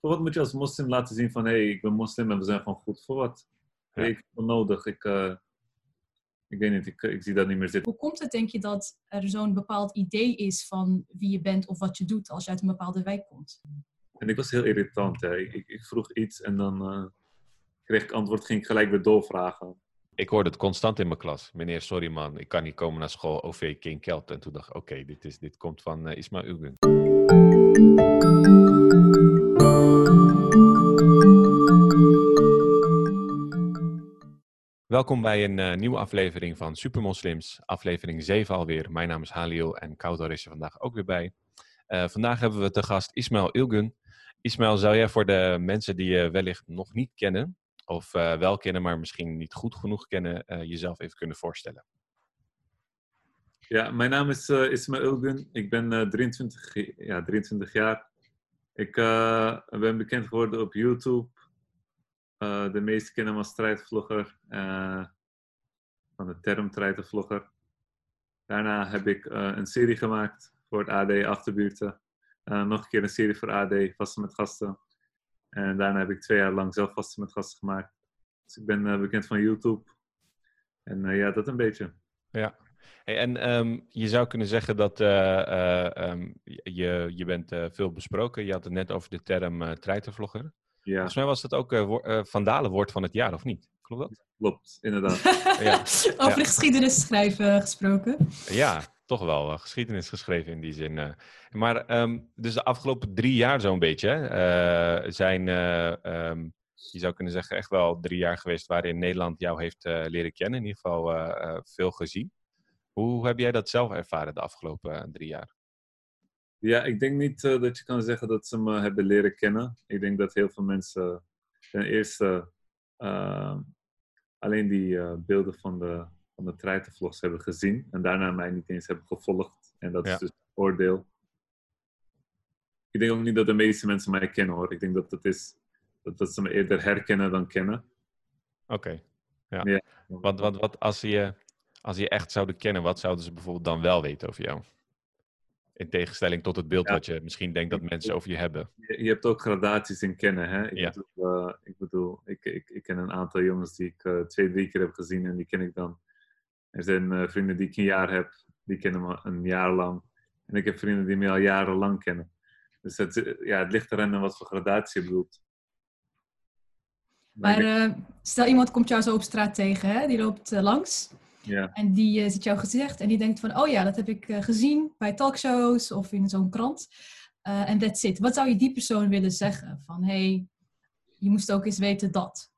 voor wat moet je als moslim laten zien van hé, hey, ik ben moslim en we zijn gewoon goed. Voor wat? Ja. Ik heb het nodig. Ik, eh, ik weet niet, ik, ik zie dat niet meer zitten. Hoe komt het, denk je, dat er zo'n bepaald idee is van wie je bent of wat je doet als je uit een bepaalde wijk komt? En ik was heel irritant. Hè. Ik, ik, vroeg iets en dan eh, kreeg ik antwoord, ging ik gelijk weer doorvragen. Ik hoorde het constant in mijn klas. Meneer, sorry man, ik kan niet komen naar school, OV King Kelt. En toen dacht ik, oké, dit dit, dit komt van eh, Ismail Ugun. Welkom bij een eh, nieuwe aflevering van Supermoslims, aflevering 7 alweer. Mijn naam is Halil en Kautar is er vandaag ook weer bij. Eh, vandaag hebben we te gast Ismail Ilgun. Ismail, zou jij voor de mensen die je wellicht nog niet kennen, of eh, wel kennen, maar misschien niet goed genoeg kennen, jezelf even kunnen voorstellen? Ja, mijn naam is Ismail Ulgun. Ik ben eh, 23, ge- ja, 23 jaar. Ik ben bekend geworden op YouTube. Eh, de meeste kennen me als strijdvlogger. eh, van de term strijdvlogger. Daarna heb ik eh, een serie gemaakt voor het AD Achterbuurten. Nog een keer een serie voor AD, Vasten met Gasten. En daarna heb ik twee jaar lang zelf Vasten met Gasten gemaakt. Dus ik ben bekend van YouTube. En ja, dat een beetje. Ja. Hey, en ehm, je zou kunnen zeggen dat eh, eh, ehm, je, je bent veel besproken. Je had het net over de term eh treitervlogger. Ja, Volgens mij was dat ook eh wo- eh, Vandalen woord van het jaar, of niet? Klopt dat? klopt, inderdaad. Ja. Over de geschiedenis schrijven gesproken. Ja, toch wel. eh, geschiedenis geschreven in die zin. eh. Maar ehm, dus de afgelopen drie jaar zo'n beetje eh, zijn, eh, ehm, je zou kunnen zeggen, echt wel drie jaar geweest waarin Nederland jou heeft eh, leren kennen. In ieder geval eh, eh, veel gezien. Hoe heb jij dat zelf ervaren de afgelopen eh, drie jaar? Ja, ik denk niet eh, dat je kan zeggen dat ze me hebben leren kennen. Ik denk dat heel veel mensen ten eerste eh, alleen die eh, beelden van de, van de treitenvlogs hebben gezien. En daarna mij niet eens hebben gevolgd. En dat Ja. is dus een oordeel. Ik denk ook niet dat de meeste mensen mij kennen hoor. Ik denk dat het is dat, dat ze me eerder herkennen dan kennen. Oké. Ja. Ja. Want, want wat als je, als je echt zouden kennen, wat zouden ze bijvoorbeeld dan wel weten over jou? In tegenstelling tot het beeld Ja. wat je misschien denkt dat mensen over je hebben. Je, je hebt ook gradaties in kennen. Hè? Ik, Ja. bedoel, eh, ik bedoel, ik, ik, ik ken een aantal jongens die ik eh, twee, drie keer heb gezien en die ken ik dan. Er zijn eh, vrienden die ik een jaar heb, die kennen me een jaar lang. En ik heb vrienden die me al jarenlang kennen. Dus het, ja, het ligt eraan aan wat voor gradatie je bedoelt. Maar Maar ik denk- eh, stel iemand komt jou zo op straat tegen, hè? die loopt langs. Ja, En die eh, ziet jouw gezicht en die denkt van, oh ja, dat heb ik eh, gezien bij talkshows of in zo'n krant. Eh, En that's it. Wat zou je die persoon willen zeggen? Van, hey, je moest ook eens weten dat.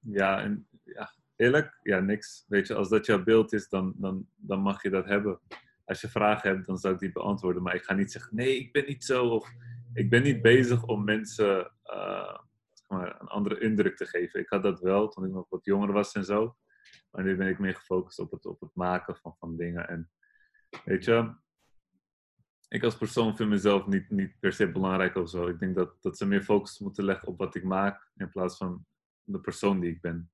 ja, en, ja, eerlijk, ja, niks. Weet je, als dat jouw beeld is, dan, dan, dan mag je dat hebben. Als je vragen hebt, dan zou ik die beantwoorden. Maar ik ga niet zeggen, nee, ik ben niet zo. Of ik ben niet bezig om mensen eh, zeg maar, een andere indruk te geven. Ik had dat wel toen ik nog wat jonger was en zo. Maar nu ben ik meer gefocust op het, op het maken van, van dingen. En weet je, ik als persoon vind mezelf niet, niet per se belangrijk of zo. Ik denk dat, dat ze meer focus moeten leggen op wat ik maak in plaats van de persoon die ik ben.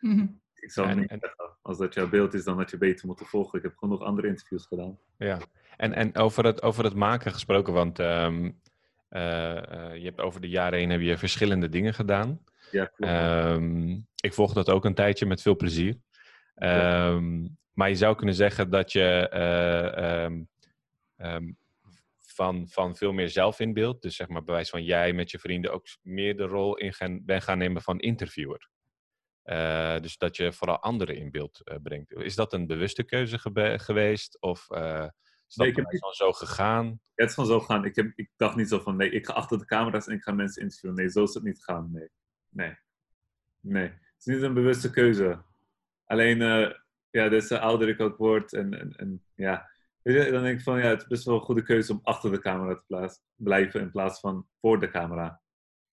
Mhm. Ik zou En- niet en- als dat jouw beeld is, dan had je beter moeten volgen. Ik heb genoeg andere interviews gedaan. Ja, en, en over, het, over het maken gesproken, want ehm, eh, eh, je hebt over de jaren heen heb je verschillende dingen gedaan. Ja, klopt. Ehm, ik volg dat ook een tijdje met veel plezier. Ehm, maar je zou kunnen zeggen dat je eh, ehm, ehm, van, van veel meer zelf in beeld, dus zeg maar bewijs van jij met je vrienden ook meer de rol in gaan, ben gaan nemen van interviewer. Eh, dus dat je vooral anderen in beeld eh, brengt. Is dat een bewuste keuze geweest? Of is dat Nee, ik heb zo gegaan? Het is gewoon zo gaan. Ik, heb, ik dacht niet zo van, nee, ik ga achter de camera's en ik ga mensen interviewen. Nee, zo is het niet gaan. Nee. Nee. Nee. Het is niet een bewuste keuze. Alleen, eh, ja, des te ouder ik ook word en, en, en ja. Weet je, dan denk ik van, ja, het is best wel een goede keuze om achter de camera te plaats, blijven in plaats van voor de camera.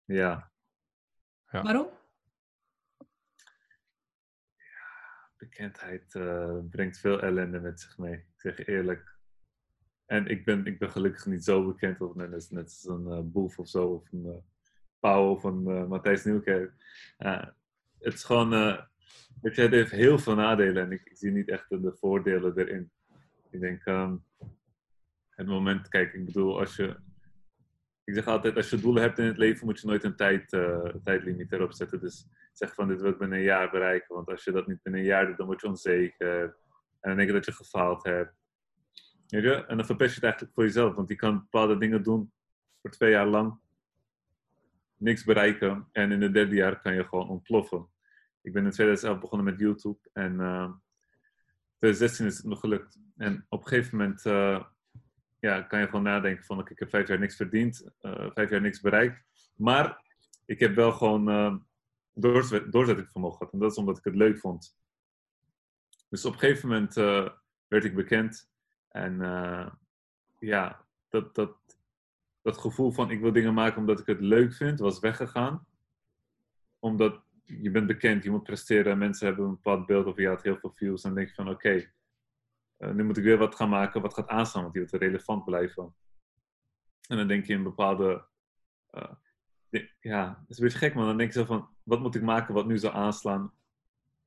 Ja. Ja. Waarom? bekendheid eh, brengt veel ellende met zich mee. Ik zeg je eerlijk. En ik ben, ik ben gelukkig niet zo bekend of net, als- net als een eh, Boef of zo, of een uh, Pauw of een eh, Matthijs Nieuwkerk. Eh, het is gewoon, eh, het heeft heel veel nadelen en ik, zie niet echt de, de voordelen erin. Ik denk, ehm, het moment, kijk, ik bedoel, als je, ik zeg altijd, als je doelen hebt in het leven, moet je nooit een tijd, uh, tijdlimiet erop zetten. Dus zeg van, dit wil ik binnen een jaar bereiken. Want als je dat niet binnen een jaar doet, dan word je onzeker. En dan denk je dat je gefaald hebt. En dan verpest je het eigenlijk voor jezelf. Want je kan bepaalde dingen doen voor twee jaar lang. Niks bereiken. En in het derde jaar kan je gewoon ontploffen. Ik ben in 2011 begonnen met YouTube. En uh, eh, 2016 is het me gelukt. En op een gegeven moment... Uh, ja, kan je gewoon nadenken van ik heb vijf jaar niks verdiend, uh, vijf jaar niks bereikt. Maar ik heb wel gewoon uh, doorzettingsvermogen gehad. En dat is omdat ik het leuk vond. Dus op een gegeven moment uh, werd ik bekend. En ja, dat, dat, dat gevoel van ik wil dingen maken omdat ik het leuk vind, was weggegaan. Omdat je bent bekend, je moet presteren. Mensen hebben een bepaald beeld of je had heel veel views. En denk je van oké, uh, nu moet ik weer wat gaan maken wat gaat aanstaan, want die moet relevant blijven. En dan denk je in bepaalde. Uh, ja, het is een beetje gek, maar dan denk je zo van: wat moet ik maken wat nu zou aanslaan?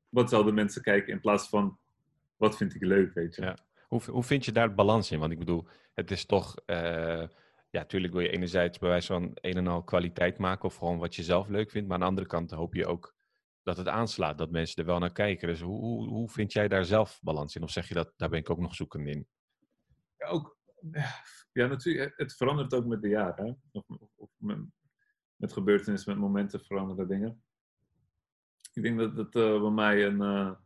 Wat zouden mensen kijken in plaats van wat vind ik leuk, weet je? Hoe, hoe vind je daar balans in? Want ik bedoel, het is toch. Uh, ja, natuurlijk wil je enerzijds bij wijze van een en al kwaliteit maken of gewoon wat je zelf leuk vindt. Maar aan de andere kant hoop je ook dat het aanslaat, dat mensen er wel naar kijken. Dus hoe, hoe, hoe vind jij daar zelf balans in? Of zeg je dat, daar ben ik ook nog zoekend in? Ja, ook, ja natuurlijk, het verandert ook met de jaren. Of, of met, gebeurtenissen, met momenten veranderen dingen. Ik denk dat het uh, bij mij een...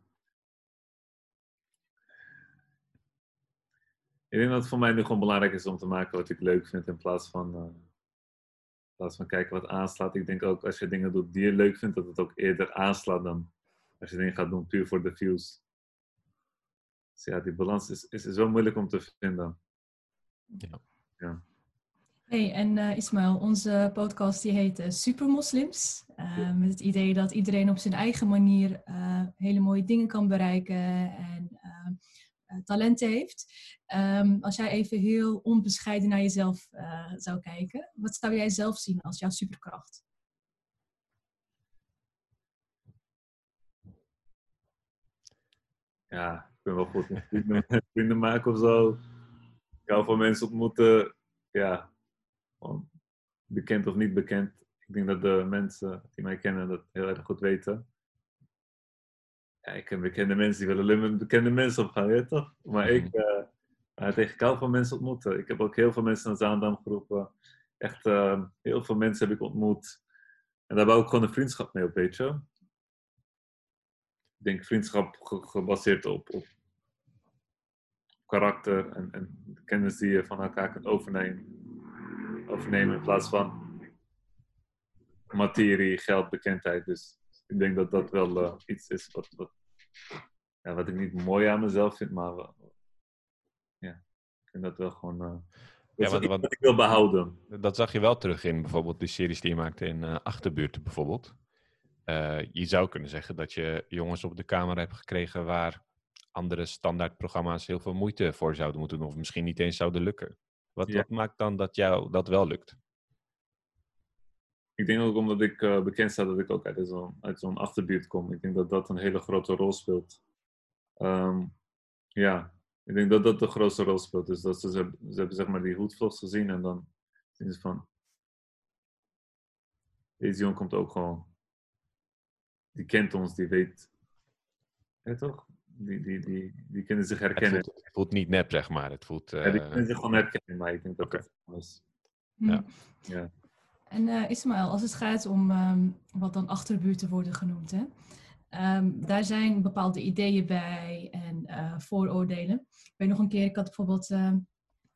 ik denk dat het voor mij nu gewoon belangrijk is om te maken wat ik leuk vind in plaats van... Uh, plaats van kijken wat aanslaat. Ik denk ook als je dingen doet die je leuk vindt, dat het ook eerder aanslaat dan als je dingen gaat doen puur voor de views. Dus ja, die balans is, is, is wel moeilijk om te vinden. Ja. ja. Hey, en uh, Ismail, onze podcast die heet uh, Supermoslims. Uh, met het idee dat iedereen op zijn eigen manier hele mooie dingen kan bereiken en uh, talenten heeft. Um, als jij even heel onbescheiden naar jezelf uh, zou kijken, wat zou jij zelf zien als jouw superkracht? Ja, ik ben wel goed met vrienden, vrienden maken of zo. Ik hou van mensen ontmoeten. Ja, bekend of niet bekend. Ik denk dat de mensen die mij kennen dat heel erg goed weten ja, ik ken bekende mensen die willen alleen met bekende mensen opgaan, ja, toch? Maar ik, uh, tegen ik van mensen ontmoeten. Ik heb ook heel veel mensen naar Zaandam geroepen. Echt uh, heel veel mensen heb ik ontmoet. En daar bouw ik gewoon een vriendschap mee op, weet je. Ik denk vriendschap gebaseerd op, op karakter en, en kennis die je van elkaar kunt overnemen. Overnemen in plaats van materie, geld, bekendheid. Dus ik denk dat dat wel uh, iets is wat, wat, ja, wat ik niet mooi aan mezelf vind, maar uh, ja, ik vind dat wel gewoon. Uh, ja, wat, wat, ik wil behouden. Dat zag je wel terug in bijvoorbeeld de series die je maakte in Achterbuurten bijvoorbeeld. je zou kunnen zeggen dat je jongens op de camera hebt gekregen waar andere standaardprogramma's heel veel moeite voor zouden moeten doen, of misschien niet eens zouden lukken. Wat, wat maakt dan dat jou dat wel lukt? Ik denk ook omdat ik uh, bekend sta dat ik ook uit zo'n zo'n achterbuurt kom. Ik denk dat dat een hele grote rol speelt. Um, ja, ik denk dat dat de grootste rol speelt. Dus dat ze, ze hebben zeg maar die hoedvlogs gezien en dan zien ze van... Deze jongen komt ook gewoon... Die kent ons, die weet... Ja, toch? Die, die, die, die kunnen zich herkennen. Het voelt, het voelt niet nep, zeg maar. Het voelt, uh... Ja, die kunnen zich gewoon herkennen, maar ik denk dat okay. dat is. Ja. ja. En uh, Ismaël, als het gaat om um, wat dan achterbuurten worden genoemd, hè? Um, daar zijn bepaalde ideeën bij en uh, vooroordelen. Ik weet nog een keer, ik had bijvoorbeeld uh,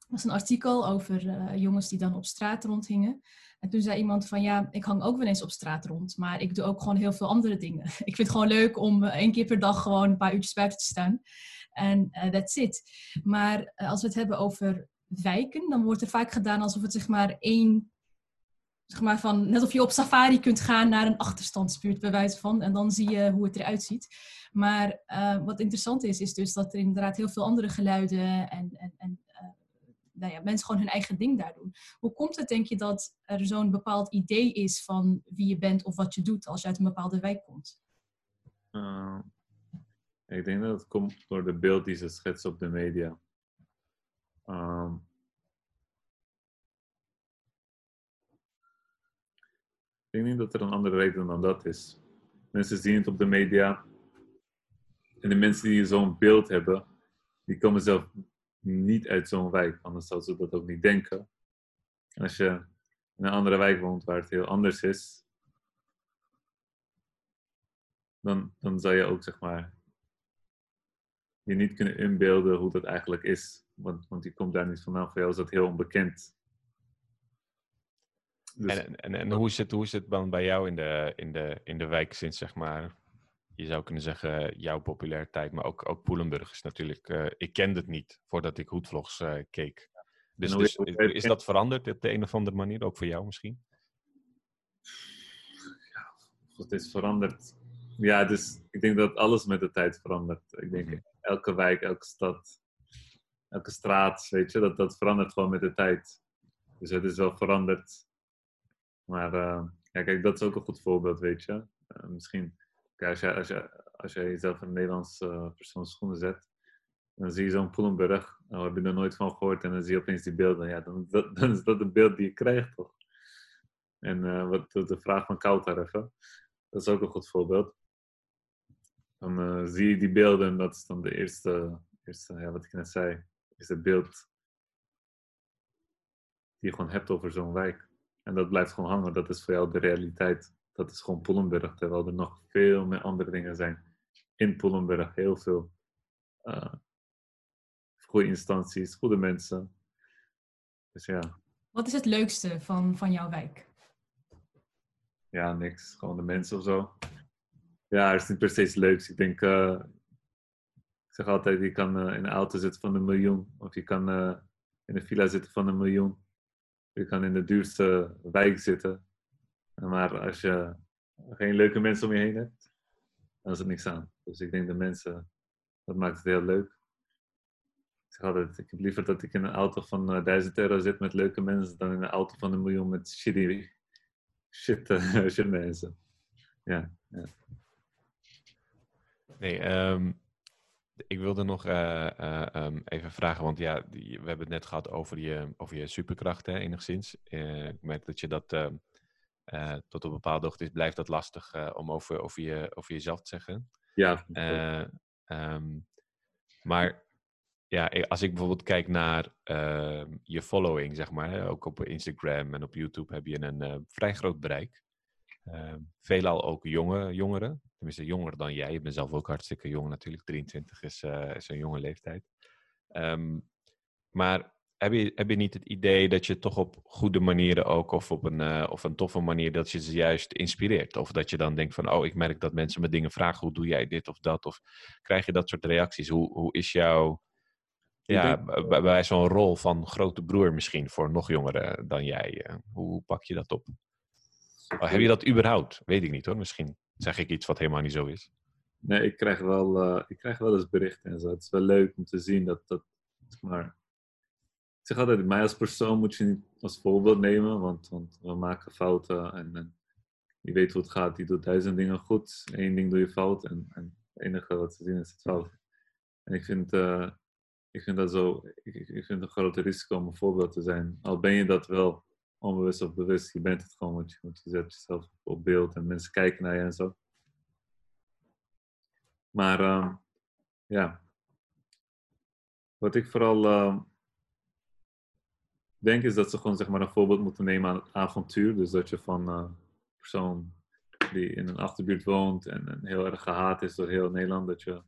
was een artikel over uh, jongens die dan op straat rondhingen. En toen zei iemand van ja, ik hang ook wel eens op straat rond, maar ik doe ook gewoon heel veel andere dingen. ik vind het gewoon leuk om één keer per dag gewoon een paar uurtjes buiten te staan. En that's it. Maar als we het hebben over wijken, dan wordt er vaak gedaan alsof het zeg maar één zeg van, net of je op safari kunt gaan naar een achterstandsbuurt, bij wijze van. En dan zie je hoe het eruit ziet. Maar uh, wat interessant is, is dus dat er inderdaad heel veel andere geluiden en, en, en uh, nou ja, mensen gewoon hun eigen ding daar doen. Hoe komt het, denk je, dat er zo'n bepaald idee is van wie je bent of wat je doet als je uit een bepaalde wijk komt? Uh, ik denk dat het komt door de beeld die ze schetsen op de media. Um, Ik denk dat er een andere reden dan dat is. Mensen zien het op de media. En de mensen die zo'n beeld hebben, die komen zelf niet uit zo'n wijk. Anders zouden ze dat ook niet denken. En als je in een andere wijk woont waar het heel anders is, dan, dan zou je ook zeg maar je niet kunnen inbeelden hoe dat eigenlijk is. Want, want die komt daar niet vandaan. Voor jou is dat heel onbekend. Dus, en, en, en hoe, is het, hoe is het dan bij jou in de, in, de, in de wijk sinds, zeg maar, je zou kunnen zeggen, jouw populariteit, maar ook, ook Poelenburg is natuurlijk, uh, ik kende het niet voordat ik Hoedvlogs uh, keek. Dus, dus is, dat veranderd op de een of andere manier, ook voor jou misschien? Ja, het is veranderd. Ja, dus ik denk dat alles met de tijd verandert. Ik denk, mhm. elke wijk, elke stad, elke straat, weet je, dat, dat verandert gewoon met de tijd. Dus het is wel veranderd. Maar uh, ja, kijk, dat is ook een goed voorbeeld, weet je. Uh, misschien, als, jij, als, jij, als jezelf in een Nederlandse uh, persoon schoenen zet, dan zie je zo'n Poelenburg, nou heb je er nooit van gehoord en dan zie je opeens die beelden. Ja, dan, dan is dat een beeld die je krijgt, toch? En wat de vraag van Kouter even, dat is ook een goed voorbeeld. Dan zie je die beelden en dat is dan de eerste, eerste ja, wat ik net zei, is het beeld die je gewoon hebt over zo'n wijk. En dat blijft gewoon hangen. Dat is voor jou de realiteit. Dat is gewoon Pollenberg. Terwijl er nog veel meer andere dingen zijn in Pollenberg. Heel veel uh, goede instanties, goede mensen. Dus ja. Wat is het leukste van, van jouw wijk? Ja, niks. Gewoon de mensen of zo. Ja, het is niet per se leuk. Ik denk, uh, ik zeg altijd, je kan uh, in een auto zitten van een miljoen. Of je kan in een villa zitten van een miljoen. Je kan in de duurste wijk zitten. Maar als je geen leuke mensen om je heen hebt, dan is het niks aan. Dus ik denk de mensen, dat maakt het heel leuk. Ik zeg altijd, ik heb liever dat ik in een auto van uh, 1000 euro zit met leuke mensen dan in een auto van een miljoen met shitty, shit, uh, shit mensen. Ja, ja. Nee, um, ik wilde nog uh, uh, even vragen, want ja, die, we hebben het net gehad over je, over je superkrachten enigszins. Uh, ik merk dat je dat ehm, tot op een bepaalde hoogte is, blijft dat lastig om over, over, je, over jezelf te zeggen. Ja. Um, maar ja, als ik bijvoorbeeld kijk naar je following, zeg maar, ook op Instagram en op YouTube heb je een vrij groot bereik. Veelal ook jonge jongeren, tenminste jonger dan jij. Je bent zelf ook hartstikke jong natuurlijk. 23 is, uh, is een jonge leeftijd. Um, maar heb je, heb je niet het idee dat je toch op goede manieren ook, of op een, uh, of een toffe manier, dat je ze juist inspireert? Of dat je dan denkt van, oh, ik merk dat mensen me dingen vragen, hoe doe jij dit of dat? Of krijg je dat soort reacties? Hoe, hoe is jouw, ja, bij, bij zo'n rol van grote broer misschien voor nog jongeren dan jij? hoe, hoe pak je dat op? Oh, heb je dat überhaupt? Weet ik niet hoor. Misschien zeg ik iets wat helemaal niet zo is. Nee, ik krijg wel, uh, ik krijg wel eens berichten en zo. Het is wel leuk om te zien dat dat. Maar ik zeg altijd, mij als persoon moet je niet als voorbeeld nemen, want, want we maken fouten en, en je weet hoe het gaat. Die doet duizend dingen goed, één ding doe je fout en, en het enige wat ze zien is het fout. En ik vind, uh, ik vind dat zo, ik, ik vind het een grote risico om een voorbeeld te zijn. Al ben je dat wel onbewust of bewust, je bent het gewoon, want je, want je zet jezelf op beeld en mensen kijken naar je en zo. Maar uh, ja, wat ik vooral uh, denk is dat ze gewoon zeg maar, een voorbeeld moeten nemen aan het avontuur. Dus dat je van uh, persoon die in een achterbuurt woont en, en, heel erg gehaat is door heel Nederland, dat je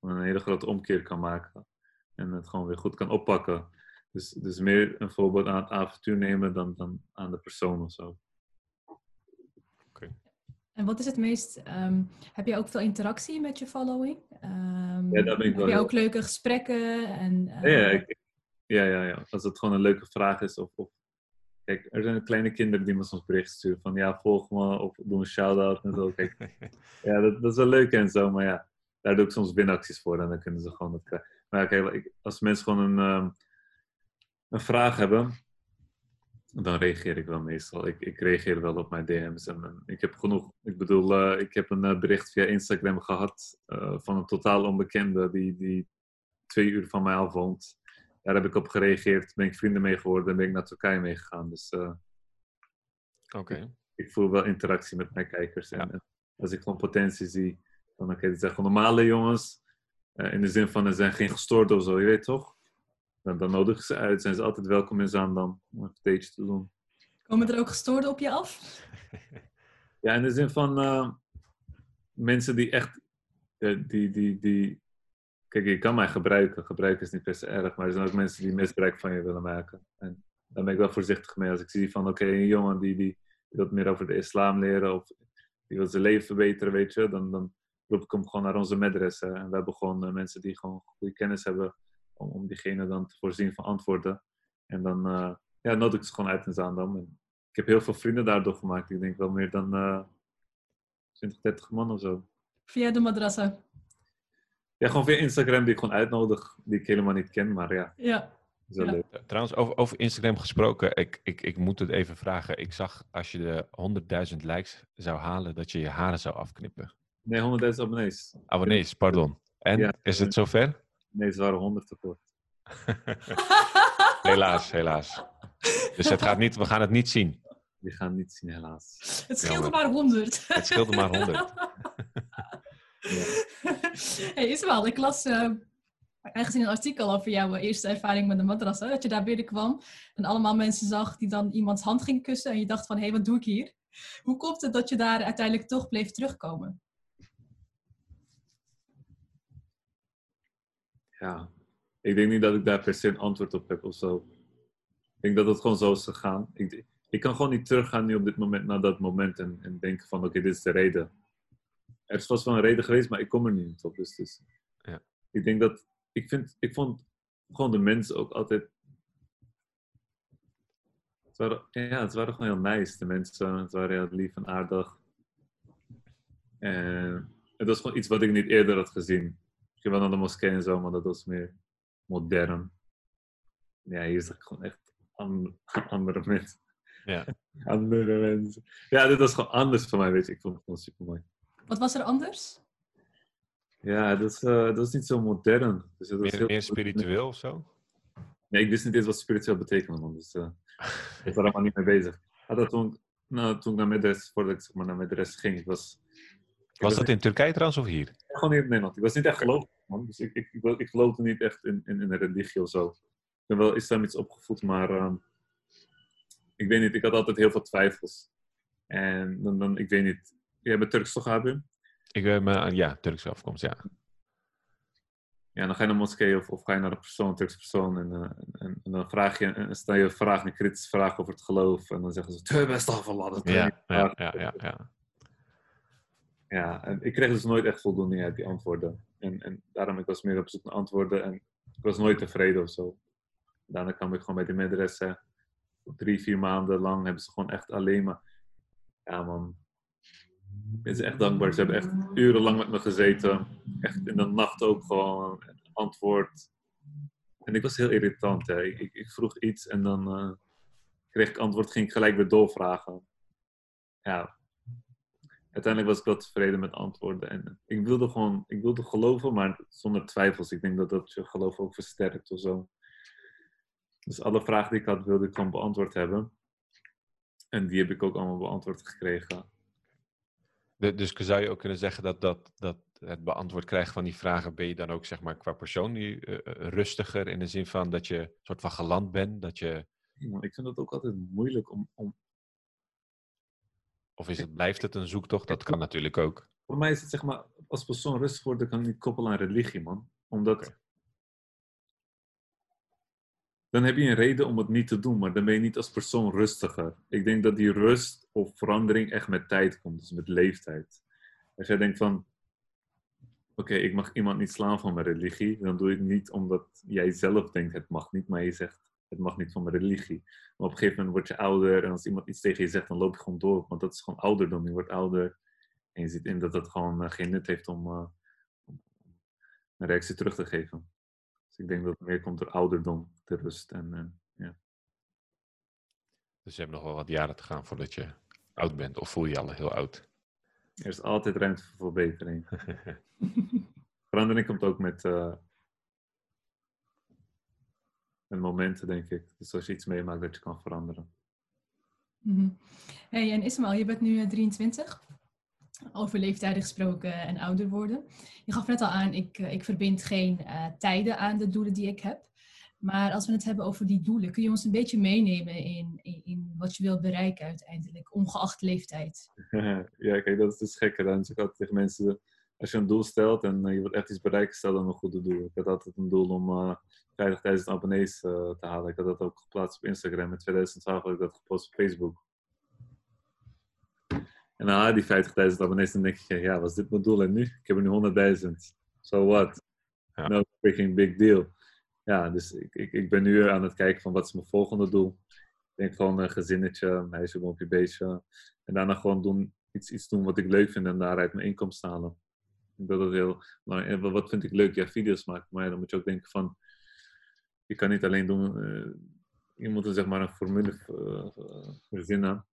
een hele grote omkeer kan maken en het gewoon weer goed kan oppakken. Dus, dus meer een voorbeeld aan het avontuur nemen dan, dan aan de persoon of zo. Okay. En wat is het meest... Um, heb je ook veel interactie met je following? Um, ja, dat ben ik wel. Heb je ook leuke gesprekken? En, uh... ja, ja, ik, ja, ja, ja, Als het gewoon een leuke vraag is of, of Kijk, er zijn kleine kinderen die me soms berichten sturen van ja, volg me of doe een shout-out en zo. Kijk, ja, dat, dat, is wel leuk en zo, maar ja, daar doe ik soms winacties voor en dan kunnen ze gewoon dat krijgen. Maar kijk, als mensen gewoon een, um, een vraag hebben, dan reageer ik wel meestal. Ik, ik reageer wel op mijn DM's. En, ik heb genoeg. Ik bedoel, uh, ik heb een uh, bericht via Instagram gehad uh, van een totaal onbekende die, die twee uur van mij af woont. Daar heb ik op gereageerd, ben ik vrienden mee geworden en ben ik naar Turkije meegegaan. Dus Oké. Okay. Ik, ik voel wel interactie met mijn kijkers. En, als ik gewoon potentie zie, dan oké, okay, zijn gewoon normale jongens. In de zin van, er zijn geen gestoord of zo, je weet toch? Dan, dan nodig ik ze uit, zijn ze altijd welkom in Zaandam om een stage te doen. Komen er ook gestoorden op je af? ja, in de zin van uh, mensen die echt, uh, die, die, die, kijk, je kan mij gebruiken. Gebruiken is niet per se erg, maar er zijn ook mensen die misbruik van je willen maken. En daar ben ik wel voorzichtig mee. Als ik zie van, oké, een jongen die, die, die wat meer over de islam leren of die wil zijn leven verbeteren, weet je, dan, dan roep ik hem gewoon naar onze medressen. En we hebben gewoon uh, mensen die gewoon goede kennis hebben om, om diegene dan te voorzien van antwoorden. En dan uh, ja, nodig ik ze gewoon uit in Zaandam. En ik heb heel veel vrienden daardoor gemaakt. Ik denk wel meer dan uh, 20, 30 man of zo. Via de madrassa? Ja, gewoon via Instagram die ik gewoon uitnodig, die ik helemaal niet ken, maar ja. Ja. Ja. Trouwens, over, over Instagram gesproken, ik, ik, ik moet het even vragen. Ik zag als je de 100.000 likes zou halen, dat je je haren zou afknippen. Nee, 100.000 abonnees. Abonnees, pardon. En, ja, is het zover? Nee, ze waren 100 tekort. helaas, helaas. Dus het gaat niet, we gaan het niet zien. We gaan het niet zien, helaas. Het scheelde maar 100. Het scheelde maar 100. ja. Hey Ismael, ik las uh, ergens in een artikel over jouw eerste ervaring met de madrasa, dat je daar binnenkwam en allemaal mensen zag die dan iemands hand ging kussen en je dacht van, hé, hey, wat doe ik hier? Hoe komt het dat je daar uiteindelijk toch bleef terugkomen? Ja, ik denk niet dat ik daar per se een antwoord op heb of zo. Ik denk dat het gewoon zo is gegaan. Ik, ik kan gewoon niet teruggaan nu op dit moment naar dat moment en, en denken van oké, dit is de reden. Er is vast wel een reden geweest, maar ik kom er niet op. Dus, dus ja. ik denk dat, ik vind, ik vond gewoon de mensen ook altijd het waren, ja, het waren gewoon heel nice, de mensen. Het waren heel lief en aardig. En het was gewoon iets wat ik niet eerder had gezien. Ik wel naar de moskee en zo, maar dat was meer modern. Ja, hier zag ik gewoon echt andere mensen. Ja. andere mensen. Ja, dit was gewoon anders voor mij, weet je. Ik vond het gewoon super mooi. Wat was er anders? Ja, dat is, uh, dat is niet zo modern. Dus dat meer, heel... meer spiritueel of zo? Nee, ik wist niet eens wat spiritueel betekende, man. Dus uh, ik was daar helemaal niet mee bezig. Had dat toen, nou, toen ik naar Medres, voordat ik zeg maar, naar Medres ging, was was dat in Turkije trouwens of hier? Gewoon hier in Nederland. Ik was niet echt gelovig, man. Dus ik, ik, ik, ik geloofde niet echt in, in, in een religie of zo. Ik ben wel islamitisch opgevoed, maar uh, ik weet niet, ik had altijd heel veel twijfels. En dan, dan ik weet niet, jij bent Turks toch, Abim? Ik ben, uh, ja, Turkse afkomst, ja. Ja, dan ga je naar de moskee of, of ga je naar een persoon, een Turkse persoon. En, uh, en, en, dan vraag je, en stel je een vraag, een kritische vraag over het geloof. En dan zeggen ze, te best afvallen. Ja, ja, ja, ja, ja ja, en ik kreeg dus nooit echt voldoening uit die antwoorden. En, en daarom ik was meer op zoek naar antwoorden en ik was nooit tevreden of zo. Daarna kwam ik gewoon bij de medressen. Drie, vier maanden lang hebben ze gewoon echt alleen maar... Ja man, ik ben ze echt dankbaar. Ze hebben echt urenlang met me gezeten. Echt in de nacht ook gewoon antwoord. En ik was heel irritant. Hè. Ik, ik, vroeg iets en dan uh, kreeg ik antwoord, ging ik gelijk weer doorvragen. Ja, uiteindelijk was ik wel tevreden met antwoorden. En ik wilde gewoon, ik wilde geloven, maar zonder twijfels. Ik denk dat dat je geloof ook versterkt of zo. Dus alle vragen die ik had, wilde ik gewoon beantwoord hebben. En die heb ik ook allemaal beantwoord gekregen. dus zou je ook kunnen zeggen dat, dat, dat het beantwoord krijgen van die vragen, ben je dan ook zeg maar qua persoon nu uh, rustiger in de zin van dat je soort van geland bent? Dat je... Ik vind het ook altijd moeilijk om, om, of is het, blijft het een zoektocht? Dat kan natuurlijk ook. Voor mij is het zeg maar, als persoon rustig worden kan ik niet koppelen aan religie, man. Omdat. Dan heb je een reden om het niet te doen, maar dan ben je niet als persoon rustiger. Ik denk dat die rust of verandering echt met tijd komt, dus met leeftijd. Als jij denkt van, oké, ik mag iemand niet slaan van mijn religie, dan doe het niet omdat jij zelf denkt het mag niet, maar je zegt het mag niet van mijn religie. Maar op een gegeven moment word je ouder en als iemand iets tegen je zegt, dan loop je gewoon door. Want dat is gewoon ouderdom. Je wordt ouder en je ziet in dat het gewoon uh, geen nut heeft om, uh, om, een reactie terug te geven. Dus ik denk dat het meer komt door ouderdom, de rust en uh, ja. Dus je hebt nog wel wat jaren te gaan voordat je oud bent, of voel je je al heel oud? Er is altijd ruimte voor verbetering. Verandering komt ook met en momenten, denk ik. Dus als je iets meemaakt dat je kan veranderen. Mhm. Hey, en Ismael, je bent nu 23. Over leeftijden gesproken en ouder worden. Je gaf net al aan, ik, ik verbind geen tijden aan de doelen die ik heb. Maar als we het hebben over die doelen, kun je ons een beetje meenemen in, in, in wat je wilt bereiken uiteindelijk, ongeacht leeftijd? ja, kijk, dat is dus gekke. Dan zeg ik altijd tegen mensen, als je een doel stelt en je wilt echt iets bereiken, stel dan een goede doel. Ik had altijd een doel om uh, 50.000 abonnees uh, te halen. Ik had dat ook geplaatst op Instagram. In 2012 had ik dat gepost op Facebook. En dan je die 50.000 abonnees en denk je, ja, was dit mijn doel? En nu? Ik heb er nu 100.000. So what? Ja. No freaking big deal ja, dus ik, ik, ik ben nu aan het kijken van wat is mijn volgende doel. Ik denk gewoon een gezinnetje, meisje, boompje, beestje. En daarna gewoon doen, iets, iets doen wat ik leuk vind en daaruit mijn inkomsten halen. Dat het heel belangrijk En wat vind ik leuk? Ja, video's maken. Maar dan moet je ook denken van, je kan niet alleen doen, uh, je moet er zeg maar een formule verzinnen.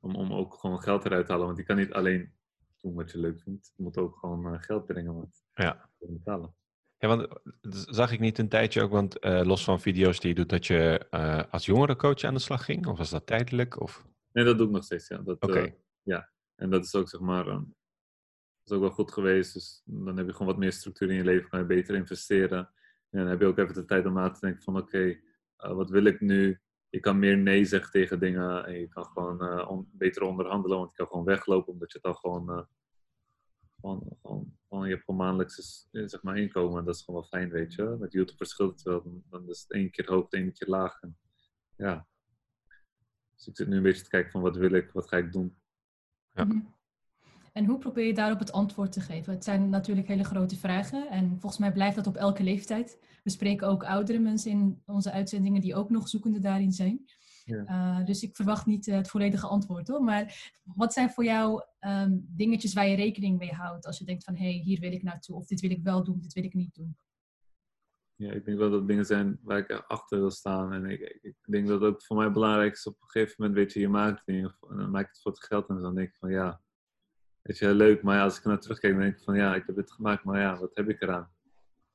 Om, om ook gewoon geld eruit te halen. Want je kan niet alleen doen wat je leuk vindt. Je moet ook gewoon geld brengen. Ja. betalen. Ja, want zag ik niet een tijdje ook, want uh, los van video's die je doet, dat je uh, als jongerencoach aan de slag ging? Of was dat tijdelijk? Of? Nee, dat doe ik nog steeds, ja. Oké. Uh, ja, en dat is ook zeg maar, dat is ook wel goed geweest. Dus dan heb je gewoon wat meer structuur in je leven, kan je beter investeren. En dan heb je ook even de tijd om na te denken van, oké, okay, wat wil ik nu? Je kan meer nee zeggen tegen dingen en je kan gewoon on beter onderhandelen, want je kan gewoon weglopen omdat je het al gewoon gewoon, gewoon, gewoon, je hebt gewoon maandelijks eh, zeg maar, inkomen. En dat is gewoon wel fijn, weet je. Met YouTube verschilt het wel. Dan, dan is het één keer hoog, één keer laag. En, ja. Dus ik zit nu een beetje te kijken van wat wil ik, wat ga ik doen. Ja. En hoe probeer je daarop het antwoord te geven? Het zijn natuurlijk hele grote vragen en volgens mij blijft dat op elke leeftijd. We spreken ook oudere mensen in onze uitzendingen die ook nog zoekende daarin zijn. Ja. Uh, dus ik verwacht niet uh, het volledige antwoord hoor. Maar wat zijn voor jou um, dingetjes waar je rekening mee houdt als je denkt van hé, hey, hier wil ik naartoe of dit wil ik wel doen, dit wil ik niet doen? Ja, ik denk wel dat dingen zijn waar ik achter wil staan. En ik, ik denk dat het ook voor mij belangrijk is op een gegeven moment, weet je, je maakt dingen en dan maak ik het voor het geld en dan denk ik van ja, weet je, leuk. Maar ja, als ik naar terugkijk, dan denk ik van ja, ik heb dit gemaakt, maar ja, wat heb ik eraan?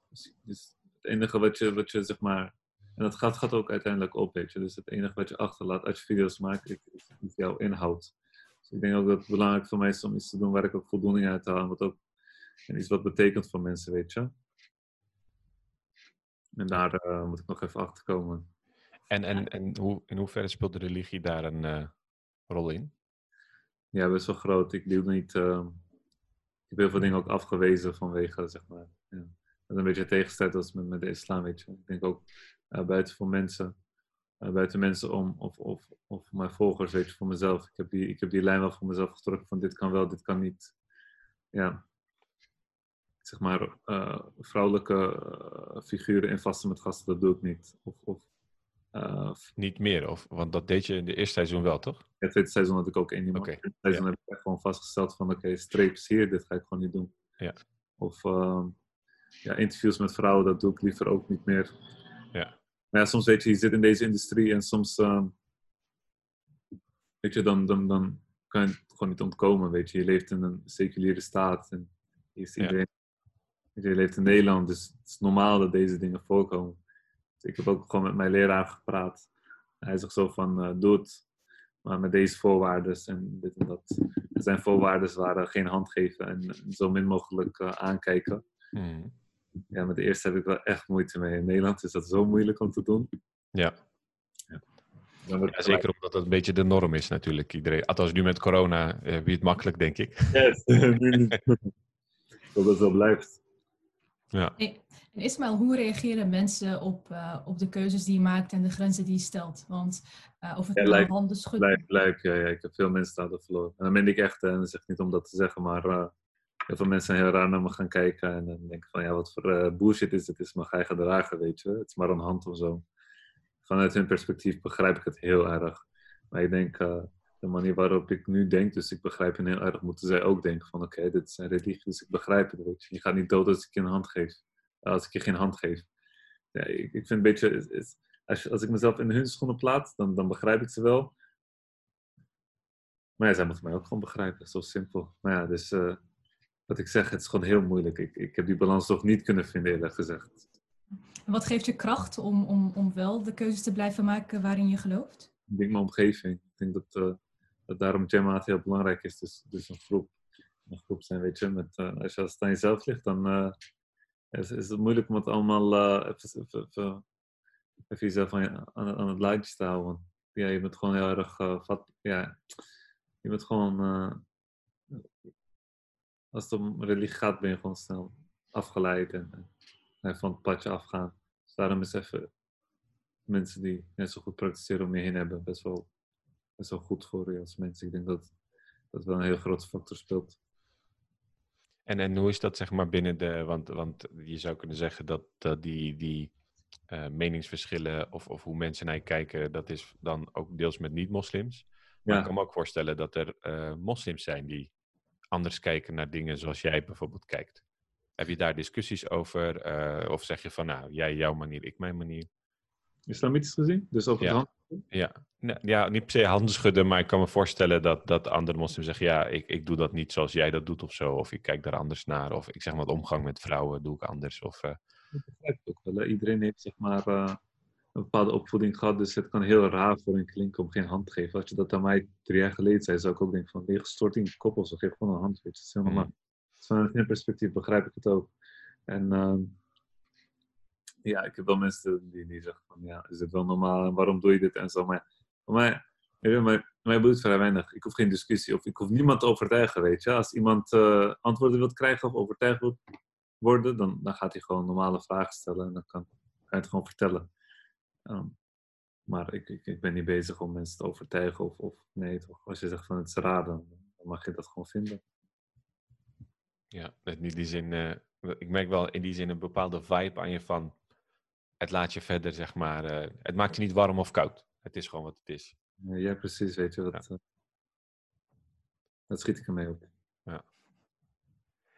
Dus, dus het enige wat je, wat je zeg maar en dat gaat, gaat ook uiteindelijk op, weet je. Dus het enige wat je achterlaat als je video's maakt, is, is jouw inhoud. Dus ik denk ook dat het belangrijk voor mij is om iets te doen waar ik ook voldoening uit haal. En, wat ook, iets wat betekent voor mensen, weet je. En daar uh, moet ik nog even achter komen. En, en, en hoe, in hoeverre speelt de religie daar een uh, rol in? Ja, best wel groot. Ik doe niet... Uh, ik heb heel veel dingen ook afgewezen vanwege, zeg maar... Ja. Dat een beetje tegenstelling als met, met de islam, weet je. Ik denk ook uh, buiten voor mensen, uh, buiten mensen om, of, of, of mijn volgers, weet je, voor mezelf. Ik heb, die, ik heb die lijn wel voor mezelf getrokken van dit kan wel, dit kan niet. Ja, zeg maar, uh, vrouwelijke figuren in vasten met gasten, dat doe ik niet. Of, of niet meer, of, want dat deed je in de eerste seizoen wel, toch? Ja, het tweede seizoen had ik ook één iemand. Okay. In het seizoen heb ik echt gewoon vastgesteld van, oké, okay, streepjes hier, dit ga ik gewoon niet doen. Ja. Of ehm, ja, interviews met vrouwen, dat doe ik liever ook niet meer. Ja. Maar ja, soms weet je, je zit in deze industrie en soms, uh, weet je, dan, dan, dan kan je het gewoon niet ontkomen, weet je. Je leeft in een seculiere staat en is iedereen, ja. je leeft in Nederland, dus het is normaal dat deze dingen voorkomen. Ik heb ook gewoon met mijn leraar gepraat. Hij zegt zo van, uh, doe het, maar met deze voorwaarden en dit en dat. Er zijn voorwaarden waren geen hand geven en zo min mogelijk uh, aankijken. Mm ja, met de eerste heb ik wel echt moeite mee. In Nederland is dat zo moeilijk om te doen. Ja. ja. ja zeker omdat dat een beetje de norm is natuurlijk. Iedereen, althans nu met corona eh, wie het makkelijk, denk ik. Yes. dat het zo blijft. Ja. En Ismaël, hoe reageren mensen op, uh, op de keuzes die je maakt en de grenzen die je stelt? Want uh, of het ja, lijkt, handen schudden... Lijkt, ja, ja, ik heb veel mensen daardoor verloren. En dan ben ik echt, en dat zeg ik niet om dat te zeggen, maar uh, heel veel mensen zijn heel raar naar me gaan kijken en dan denken van ja, wat voor bullshit is dit? Het is mijn eigen dragen, weet je. Het is maar een hand of zo. Vanuit hun perspectief begrijp ik het heel erg. Maar ik denk, de manier waarop ik nu denk, dus ik begrijp hen heel erg, moeten zij ook denken van oké, dit is een religie, dus ik begrijp het, weet je. Je gaat niet dood als ik je een hand geef. Als ik je geen hand geef. Ja, ik, ik vind een beetje, als, als ik mezelf in hun schoenen plaats, dan, dan begrijp ik ze wel. Maar ja, zij moeten mij ook gewoon begrijpen, zo simpel. Maar ja, dus... Uh, wat ik zeg, het is gewoon heel moeilijk. Ik, ik heb die balans toch niet kunnen vinden, eerlijk gezegd. wat geeft je kracht om, om, om wel de keuzes te blijven maken waarin je gelooft? ik denk mijn omgeving. Ik denk dat, uh, dat daarom Jamaat heel belangrijk is. Dus, dus een groep. Een groep zijn, weet je, met, uh, als je als het aan jezelf ligt, dan uh, is, is, het moeilijk om het allemaal even, even, even, even, jezelf aan, aan, het lijntje te houden. Ja, je bent gewoon heel erg vat, ja, je bent gewoon als het om religie gaat, ben je gewoon snel afgeleid en, en van het padje afgaan. Dus daarom is even mensen die net zo goed praktiseren om je heen hebben best wel, best wel goed voor je als mensen. Ik denk dat dat wel een heel grote factor speelt. En, en hoe is dat zeg maar binnen de, want, want je zou kunnen zeggen dat, dat die, die uh, meningsverschillen of, of hoe mensen naar je kijken, dat is dan ook deels met niet-moslims. Maar ja. ik kan me ook voorstellen dat er uh, moslims zijn die anders kijken naar dingen zoals jij bijvoorbeeld kijkt. Heb je daar discussies over? Uh, of zeg je van, nou, jij jouw manier, ik mijn manier? Islamitisch gezien? Dus over ja. Ja. ja, niet per se handen schudden, maar ik kan me voorstellen dat, dat andere moslims zeggen, ja, ik, ik doe dat niet zoals jij dat doet of zo. Of ik kijk daar anders naar. Of ik zeg maar, omgang met vrouwen doe ik anders. Of, uh... Ik begrijp het ook wel. Iedereen heeft zeg maar uh, een bepaalde opvoeding gehad, dus het kan heel raar voor een klinken om geen hand te geven. Als je dat aan mij drie jaar geleden zei, zou ik ook denken van, ben je gestort in koppels, of geef gewoon een hand. Weet je. Dat is helemaal mm. Vanuit een perspectief begrijp ik het ook. En uh, ja, ik heb wel mensen die, zeggen van, ja, is het wel normaal en waarom doe je dit en zo. Maar voor mij, mij boeit vrij weinig. Ik hoef geen discussie of ik hoef niemand te overtuigen, weet je. Als iemand uh, antwoorden wil krijgen of overtuigd wil worden, dan, dan gaat hij gewoon normale vragen stellen en dan kan, kan hij het gewoon vertellen. Um, maar ik, ik, ik, ben niet bezig om mensen te overtuigen of, of nee, toch? Als je zegt van het is raar, dan, mag je dat gewoon vinden. Ja, in die zin, uh, ik merk wel in die zin een bepaalde vibe aan je van het laat je verder, zeg maar. Uh, het maakt je niet warm of koud. Het is gewoon wat het is. Ja, precies, weet je. Ja. uh, dat schiet ik ermee op. Ja.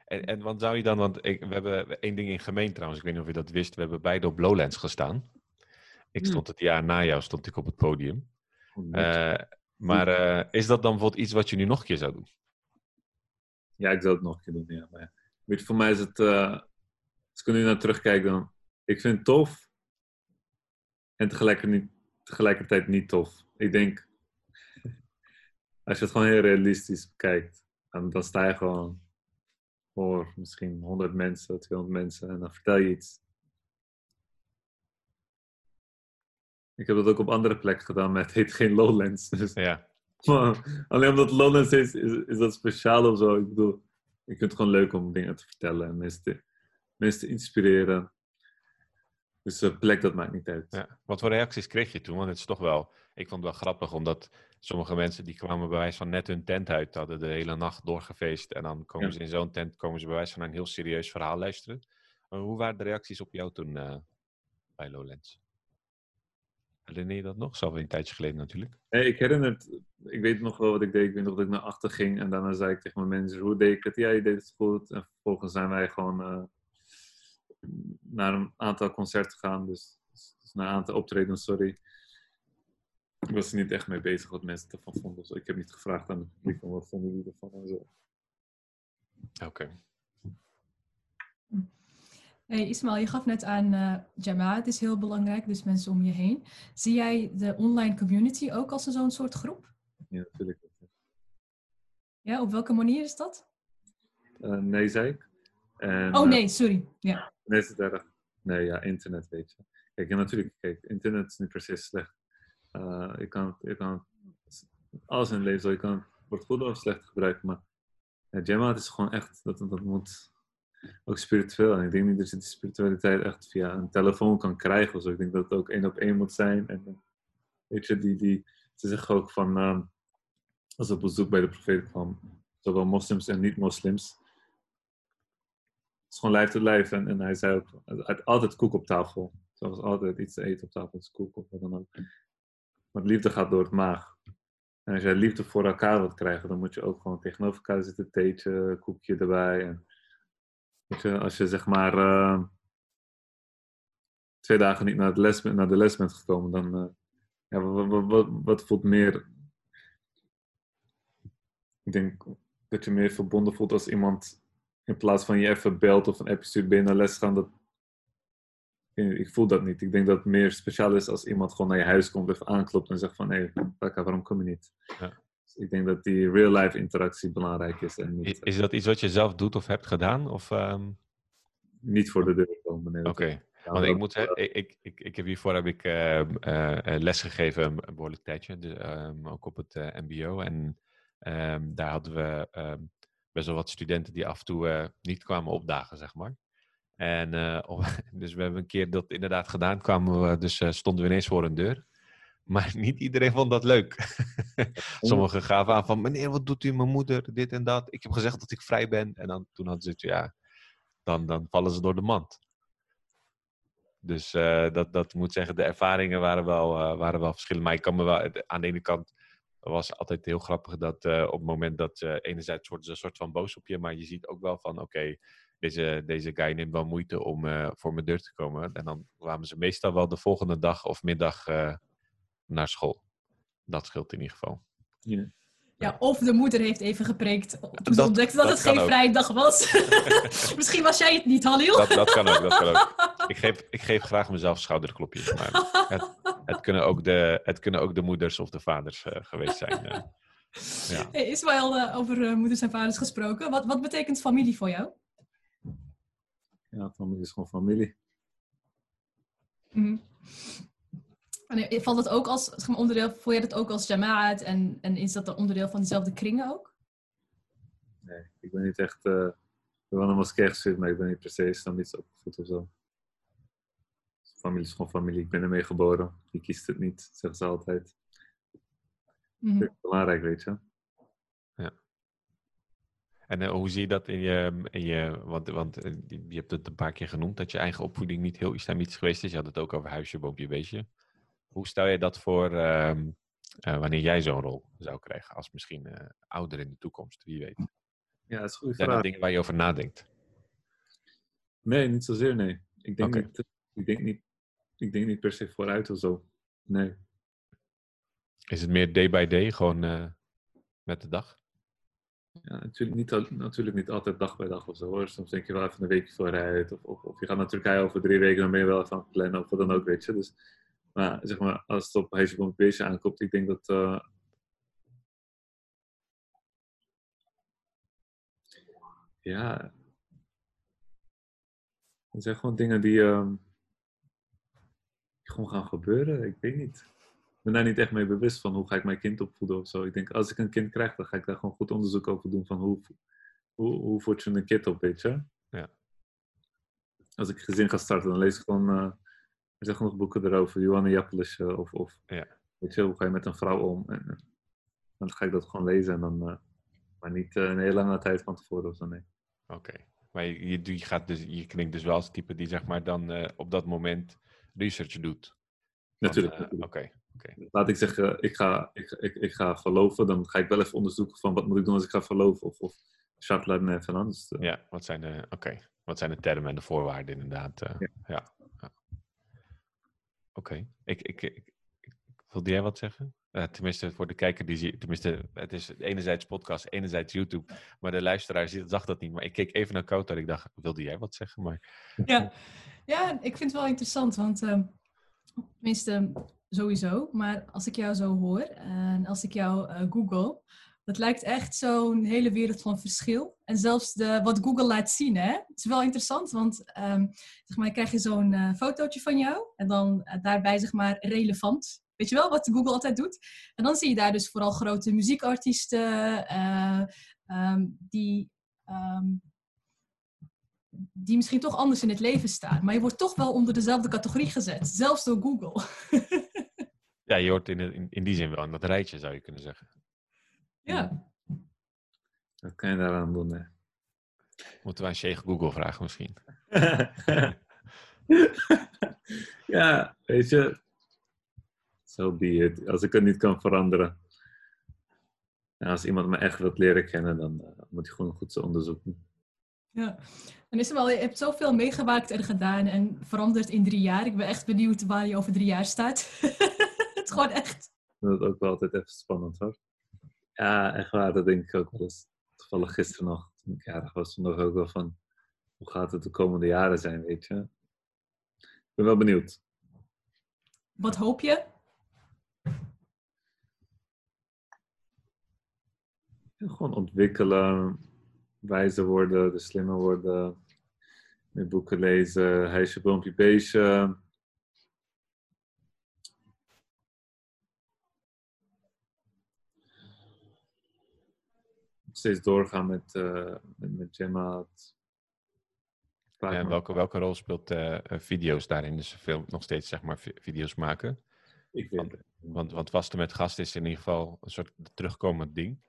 En, en wat zou je dan, want ik, we hebben één ding in gemeen trouwens, ik weet niet of je dat wist, we hebben beide op Lowlands gestaan. Ik hmm. stond het jaar na jou, stond ik op het podium. Uh, maar uh, is dat dan bijvoorbeeld iets wat je nu nog een keer zou doen? Ja, ik zou het nog een keer doen, ja. Maar, weet je, voor mij is het, uh, als ik er nu naar terugkijk, dan, ik vind het tof en tegelijkertijd niet, tegelijkertijd niet tof. Ik denk, als je het gewoon heel realistisch bekijkt, dan, dan sta je gewoon voor misschien 100 mensen, 200 mensen en dan vertel je iets. Ik heb dat ook op andere plekken gedaan, maar het heet geen Lowlands. Dus. Ja. Maar, alleen omdat Lowlands is, is, is, dat speciaal of zo. Ik bedoel, ik vind het gewoon leuk om dingen te vertellen en mensen te, mensen te inspireren. Dus de plek, dat maakt niet uit. Ja. Wat voor reacties kreeg je toen? Want het is toch wel, ik vond het wel grappig, omdat sommige mensen die kwamen bij wijze van net hun tent uit, hadden de hele nacht doorgefeest en dan komen ze in zo'n tent, komen ze bij wijze van een heel serieus verhaal luisteren. Maar hoe waren de reacties op jou toen uh, bij Lowlands? Herinner je dat nog? Wel een tijdje geleden natuurlijk. Nee, ik herinner het. Ik weet nog wel wat ik deed. Ik weet nog dat ik naar achter ging. En daarna zei ik tegen mijn mensen, hoe deed ik het? Ja, je deed het goed. En vervolgens zijn wij gewoon uh, naar een aantal concerten gegaan. Dus, dus, naar een aantal optredens, sorry. Ik was er niet echt mee bezig wat mensen ervan vonden. Dus ik heb niet gevraagd aan het publiek van wat vonden jullie ervan en zo. Oké. Okay. Hey Ismail, je gaf net aan uh, Jamaat is heel belangrijk, dus mensen om je heen. Zie jij de online community ook als zo'n soort groep? Ja, natuurlijk. Ja, op welke manier is dat? Uh, nee, zei ik. En, oh nee, eh, sorry. Ja. Nee, het erg. Nee, ja, internet weet je. Kijk, ja, natuurlijk, kijk, internet is niet precies slecht. Uh, je, kan, je kan alles in leven, je kan het goed of slecht gebruiken, maar ja, Jamaat is gewoon echt, dat, dat moet ook spiritueel. En ik denk niet dat je die spiritualiteit echt via een telefoon kan krijgen. Of Ik denk dat het ook één op één moet zijn. En eh, weet je, die, die, ze zeggen ook van, uh, als op bezoek bij de profeet kwam, zowel moslims en niet-moslims. Het is gewoon lijf tot lijf. En, en hij zei ook, altijd koek op tafel. Zoals altijd iets te eten op tafel is koek of wat dan ook. Want liefde gaat door het maag. En als jij liefde voor elkaar wilt krijgen, dan moet je ook gewoon tegenover elkaar zitten, theetje, koekje erbij. Als je, als je zeg maar uh, twee dagen niet naar, de les, naar de les bent gekomen, dan uh, ja, wat, wat, wat, voelt meer. Ik denk dat je meer verbonden voelt als iemand in plaats van je even belt of een appje stuurt ben je naar les gaan. Dat, ik voel dat niet. Ik denk dat het meer speciaal is als iemand gewoon naar je huis komt, even aanklopt en zegt van hé, hey, waarom kom je niet? Ja. Dus ik denk dat die real-life interactie belangrijk is. En niet, is dat iets wat je zelf doet of hebt gedaan? Of, ehm? Niet voor de deur komen. Oké. Want ik moet zeggen, ik, ik, ik, heb hiervoor heb ik uh, uh, les gegeven een behoorlijk tijdje, dus, um, ook op het uh, MBO. En um, daar hadden we best wel wat studenten die af en toe niet kwamen opdagen, zeg maar. En dus we hebben een keer dat inderdaad gedaan, kwamen we, dus stonden we ineens voor een deur. Maar niet iedereen vond dat leuk. Sommigen gaven aan van, meneer, wat doet u, mijn moeder, dit en dat. Ik heb gezegd dat ik vrij ben. En dan, toen hadden ze het, ja, dan, dan vallen ze door de mand. Dus dat, dat moet zeggen, de ervaringen waren wel, waren wel verschillend. Maar ik kan me wel, aan de ene kant was altijd heel grappig dat uh, op het moment dat enerzijds worden ze een soort van boos op je, maar je ziet ook wel van oké, deze, deze guy neemt wel moeite om voor mijn deur te komen. En dan kwamen ze meestal wel de volgende dag of middag naar school. Dat scheelt in ieder geval. Ja, of de moeder heeft even gepreekt toen ze ontdekte dat, het geen vrije dag was. Misschien was jij het niet, Halil. Dat, dat, kan ook, dat kan ook. Ik geef, ik geef graag mezelf schouderklopjes. Maar het, het, kunnen ook de, het kunnen ook de moeders of de vaders uh, geweest zijn. Uh, ja. hey, Ismaël, uh, over moeders en vaders gesproken. Wat, wat betekent familie voor jou? Ja, familie is gewoon familie. Mm valt dat ook als zeg maar, onderdeel, voel je dat ook als jamaat en, en is dat een onderdeel van diezelfde kringen ook? Nee, ik ben niet echt, uh, ik ben wel een moskee gestuurd, maar ik ben niet per se islamisch opgevoed of zo. Familie is gewoon familie, ik ben ermee geboren. Je kiest het niet, zeggen ze altijd. Mm -hmm. belangrijk, weet je. Ja. En uh, hoe zie je dat in je, in je want, want uh, je hebt het een paar keer genoemd, dat je eigen opvoeding niet heel islamitisch geweest is. Je had het ook over huisje, boompje, beestje. Hoe stel je dat voor uh, uh, wanneer jij zo'n rol zou krijgen als misschien uh, ouder in de toekomst? Wie weet. Ja, dat is goed. Zijn er dingen waar je over nadenkt? Nee, niet zozeer, nee. Ik denk, okay. niet, ik denk, niet, ik denk niet per se vooruit of zo. Nee. Is het meer day by day, gewoon met de dag? Ja, natuurlijk niet, natuurlijk niet altijd dag bij dag of zo hoor. Soms denk je wel even een weekje vooruit. Of, of, of je gaat naar Turkije over drie weken, dan ben je wel even aan het plannen of wat dan ook, weet je. Dus maar zeg maar, als het op een Beestje aankomt, ik denk dat. Uh, ja. Dat zijn gewoon dingen die, uh, die gewoon gaan gebeuren. Ik weet niet. Ik ben daar niet echt mee bewust van hoe ga ik mijn kind opvoeden of zo. Ik denk, als ik een kind krijg, dan ga ik daar gewoon goed onderzoek over doen van hoe, hoe, hoe voed je een kind op, weet je. Ja. Als ik gezin ga starten, dan lees ik gewoon. Er zijn genoeg boeken erover, Johanna Jappelis uh, of, of ja. weet je, hoe ga je met een vrouw om? En, dan ga ik dat gewoon lezen en dan, uh, maar niet uh, een hele lange tijd van tevoren of zo, nee. Oké, okay. maar je, je, gaat dus, je klinkt dus wel als type die zeg maar dan op dat moment research doet. Natuurlijk. Oké. Okay. Okay. Laat ik zeggen, ik ga, ik, ik, ik ga verloven, dan ga ik wel even onderzoeken van wat moet ik doen als ik ga verloven of, of en van anders. Ja, wat zijn de, oké. Wat zijn de termen en de voorwaarden inderdaad? ja. ja. Oké. Ik, ik, ik, wilde jij wat zeggen? Uh, tenminste, voor de kijker die ziet, tenminste, het is enerzijds podcast, enerzijds YouTube, maar de luisteraar zag dat niet. Maar ik keek even naar Kouter, ik dacht, wilde jij wat zeggen? Maar... Ja. ja, ik vind het wel interessant, want uh, tenminste, sowieso, maar als ik jou zo hoor en als ik jou uh, google, dat lijkt echt zo'n hele wereld van verschil. En zelfs de, wat Google laat zien, hè? het is wel interessant, want um, zeg maar, krijg je zo'n uh, fotootje van jou en dan uh, daarbij zeg maar relevant. Weet je wel, wat Google altijd doet? En dan zie je daar dus vooral grote muziekartiesten uh, um, die, um, die misschien toch anders in het leven staan. Maar je wordt toch wel onder dezelfde categorie gezet, zelfs door Google. ja, je hoort in, in, in die zin wel in dat rijtje, zou je kunnen zeggen. Ja. Wat kan je daaraan doen, hè? Moeten we aan Sheikh Google vragen misschien? ja, weet je. Zo be it. Als ik het niet kan veranderen. En als iemand me echt wilt leren kennen, dan uh, moet je gewoon goed zijn onderzoek doen. Ja, en is er wel, je hebt zoveel meegemaakt en gedaan en veranderd in drie jaar. Ik ben echt benieuwd waar je over drie jaar staat. het is gewoon echt. Dat is ook wel altijd even spannend hoor. Ja, echt waar. Dat denk ik ook wel eens. Toevallig gisteren nog, toen ik jarig was, toen nog ook wel van... Hoe gaat het de komende jaren zijn, weet je? ben wel benieuwd. Wat hoop je? gewoon ontwikkelen, wijzer worden, de slimmer worden, meer boeken lezen, huisje, boompje, beestje. Steeds doorgaan met, uh, met, met Gemma. En welke, welke rol speelt uh, video's daarin? Dus veel, nog steeds zeg maar video's maken? Ik weet want, want, want vasten met gast is in ieder geval een soort terugkomend ding.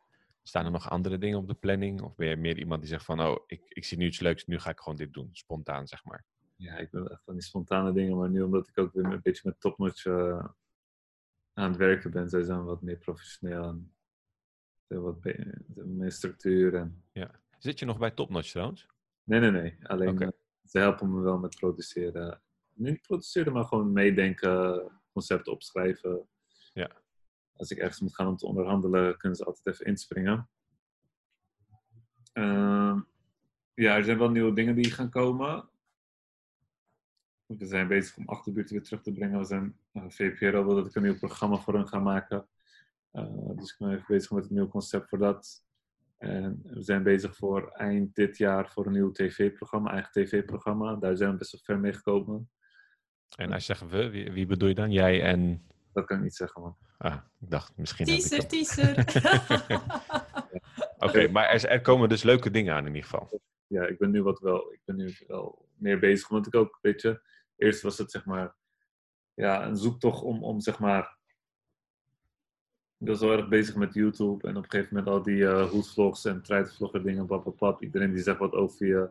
Staan er nog andere dingen op de planning? Of ben je meer iemand die zegt van, oh, ik, ik zie nu iets leuks, nu ga ik gewoon dit doen, spontaan zeg maar? Ja, ik ben echt van die spontane dingen, maar nu omdat ik ook weer een beetje met topnotch uh, aan het werken ben, zij zijn wat meer professioneel en wat meer structuur. En... Ja. Zit je nog bij topnotch trouwens? Nee, nee, nee. Alleen uh, ze helpen me wel met produceren. Niet produceren, maar gewoon meedenken, concepten opschrijven. Ja als ik ergens moet gaan om te onderhandelen, kunnen ze altijd even inspringen. Uh, ja, er zijn wel nieuwe dingen die gaan komen. We zijn bezig om achterbuurten weer terug te brengen. We zijn, uh, eh, VPRO wil dat ik een nieuw programma voor hen ga maken. Uh, dus ik ben even bezig met een nieuw concept voor dat. En we zijn bezig voor eind dit jaar voor een nieuw tv-programma, eigen tv-programma. Daar zijn we best wel ver mee gekomen. En als je zegt we, wie, wie bedoel je dan? Jij en... Dat kan ik niet zeggen, man. Ah, ik dacht misschien. Teaser, teaser. Oké, maar er, er, komen dus leuke dingen aan in ieder geval. Ja, ik ben nu wat wel, ik ben nu wel meer bezig. Want ik ook, weet je, eerst was het zeg maar, ja, een zoektocht om, om zeg maar. Ik was wel erg bezig met YouTube en op een gegeven moment al die uh, hoedvlogs en truitvlogger dingen, pap, Iedereen die zegt wat over je.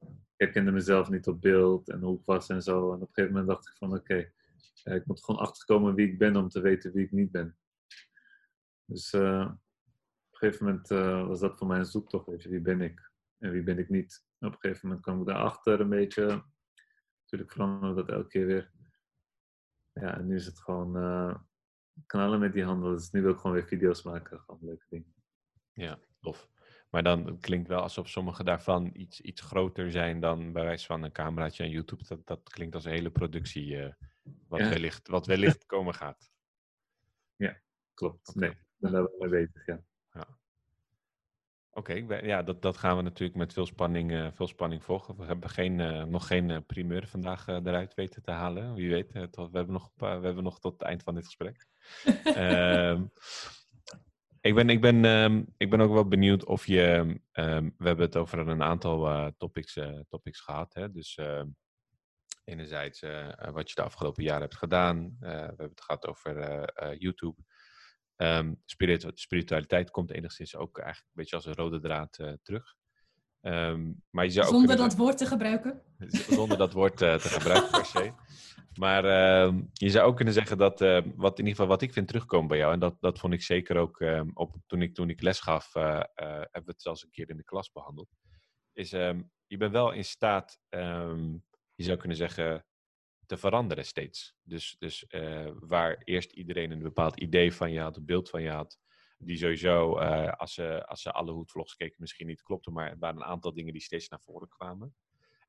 Ik herkende mezelf niet op beeld en hoe ik was en zo. En op een gegeven moment dacht ik van oké, ik moet gewoon achterkomen wie ik ben om te weten wie ik niet ben. Dus uh, op een gegeven moment was dat voor mij een zoektocht. Weet wie ben ik en wie ben ik niet. En op een gegeven moment kwam ik daarachter een beetje. Natuurlijk veranderde dat elke keer weer. Ja, en nu is het gewoon knallen met die handel. Dus nu wil ik gewoon weer video's maken. Gewoon leuke dingen. Ja, tof. Maar dan klinkt wel alsof sommige daarvan iets, iets groter zijn dan bij wijze van een cameraatje en YouTube. Dat, dat klinkt als een hele productie wat, wellicht, wat wellicht komen gaat. Ja, klopt. Nee, daar ben we mee bezig, ja. Oké, ja, dat, dat gaan we natuurlijk met veel spanning, uh, veel spanning volgen. We hebben geen, uh, nog geen uh, primeur vandaag eruit weten te halen. Wie weet, we, hebben nog, we hebben nog tot het eind van dit gesprek. Ehm, ik, ben, ik, ben, um, ik ben ook wel benieuwd of je... Um, we hebben het over een aantal topics, topics gehad. Hè? Dus enerzijds wat je de afgelopen jaren hebt gedaan. We hebben het gehad over YouTube. Um, spiritualiteit komt enigszins ook eigenlijk een beetje als een rode draad terug. Um, maar je zou zonder dat woord te gebruiken? Zonder dat woord te gebruiken per se. Maar uh, je zou ook kunnen zeggen dat, wat in ieder geval wat ik vind terugkomen bij jou, en dat, dat vond ik zeker ook op, toen, ik, toen ik les gaf, uh, hebben we het zelfs een keer in de klas behandeld, is je bent wel in staat je zou kunnen zeggen, te veranderen steeds. Dus, dus uh, waar eerst iedereen een bepaald idee van je had, een beeld van je had, die sowieso, uh, als, ze, als ze alle hoedvlogs keken, misschien niet klopte, maar er waren een aantal dingen die steeds naar voren kwamen.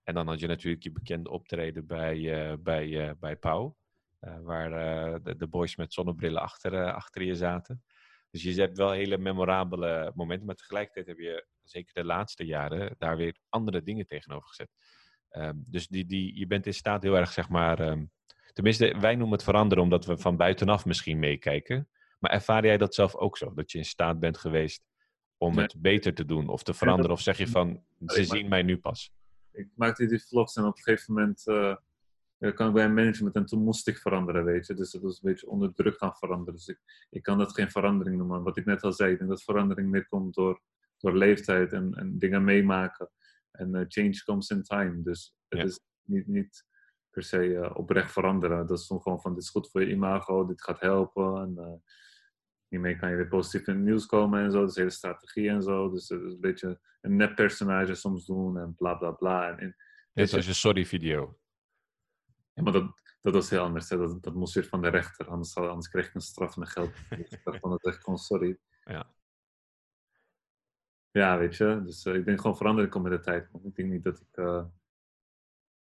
En dan had je natuurlijk je bekende optreden bij, uh, bij, bij Pauw, waar de, de, boys met zonnebrillen achter, achter je zaten. Dus je hebt wel hele memorabele momenten, maar tegelijkertijd heb je zeker de laatste jaren daar weer andere dingen tegenover gezet. Ehm, dus die, die, je bent in staat heel erg, zeg maar. Um, tenminste, wij noemen het veranderen omdat we van buitenaf misschien meekijken. Maar ervaar jij dat zelf ook zo? Dat je in staat bent geweest om het beter te doen of te veranderen? Of zeg je van, ze zien mij nu pas? Ik maakte die vlogs en op een gegeven moment uh, kan ik bij een management en toen moest ik veranderen, weet je. Dus dat was een beetje onder druk gaan veranderen. Dus ik, ik kan dat geen verandering noemen. Wat ik net al zei, ik denk dat verandering meer komt door, door leeftijd en, en dingen meemaken. En uh, change comes in time. Dus het is niet, niet per se uh, oprecht veranderen. Dat is gewoon van dit is goed voor je imago, dit gaat helpen. En uh, hiermee kan je weer positief in het nieuws komen en zo. Dus hele strategie en zo. Dus het is een beetje een nep personage soms doen en bla bla bla. En, en, Dit was je sorry video. Ja, maar dat, dat was heel anders. Hè. Dat, dat moest weer van de rechter. Anders, anders kreeg ik een straf en geld. Dus ik dacht van, dat echt gewoon sorry. Ja. Ja, weet je. Dus uh, ik denk gewoon verandering komt met de tijd. Ik denk niet dat ik uh,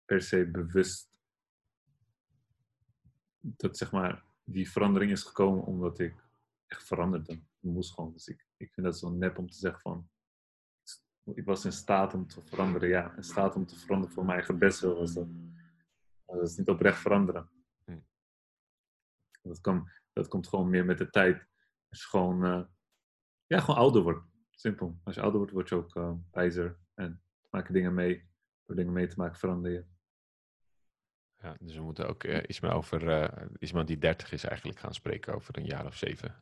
per se bewust dat zeg maar, die verandering is gekomen omdat ik echt veranderde. Ik moest gewoon. Dus ik, ik vind dat zo nep om te zeggen van, ik was in staat om te veranderen. Ja, in staat om te veranderen voor mijn eigen best was dat. Maar dat is niet oprecht veranderen. Hm. Dat, kan, dat komt gewoon meer met de tijd. Als je gewoon, eh, ja, gewoon ouder wordt. Simpel. Als je ouder wordt, word je ook uh, wijzer. En maak je dingen mee. Door dingen mee te maken, verander je. Ja, dus we moeten ook uh, iets meer over uh, iemand die 30 is eigenlijk gaan spreken over een jaar of zeven.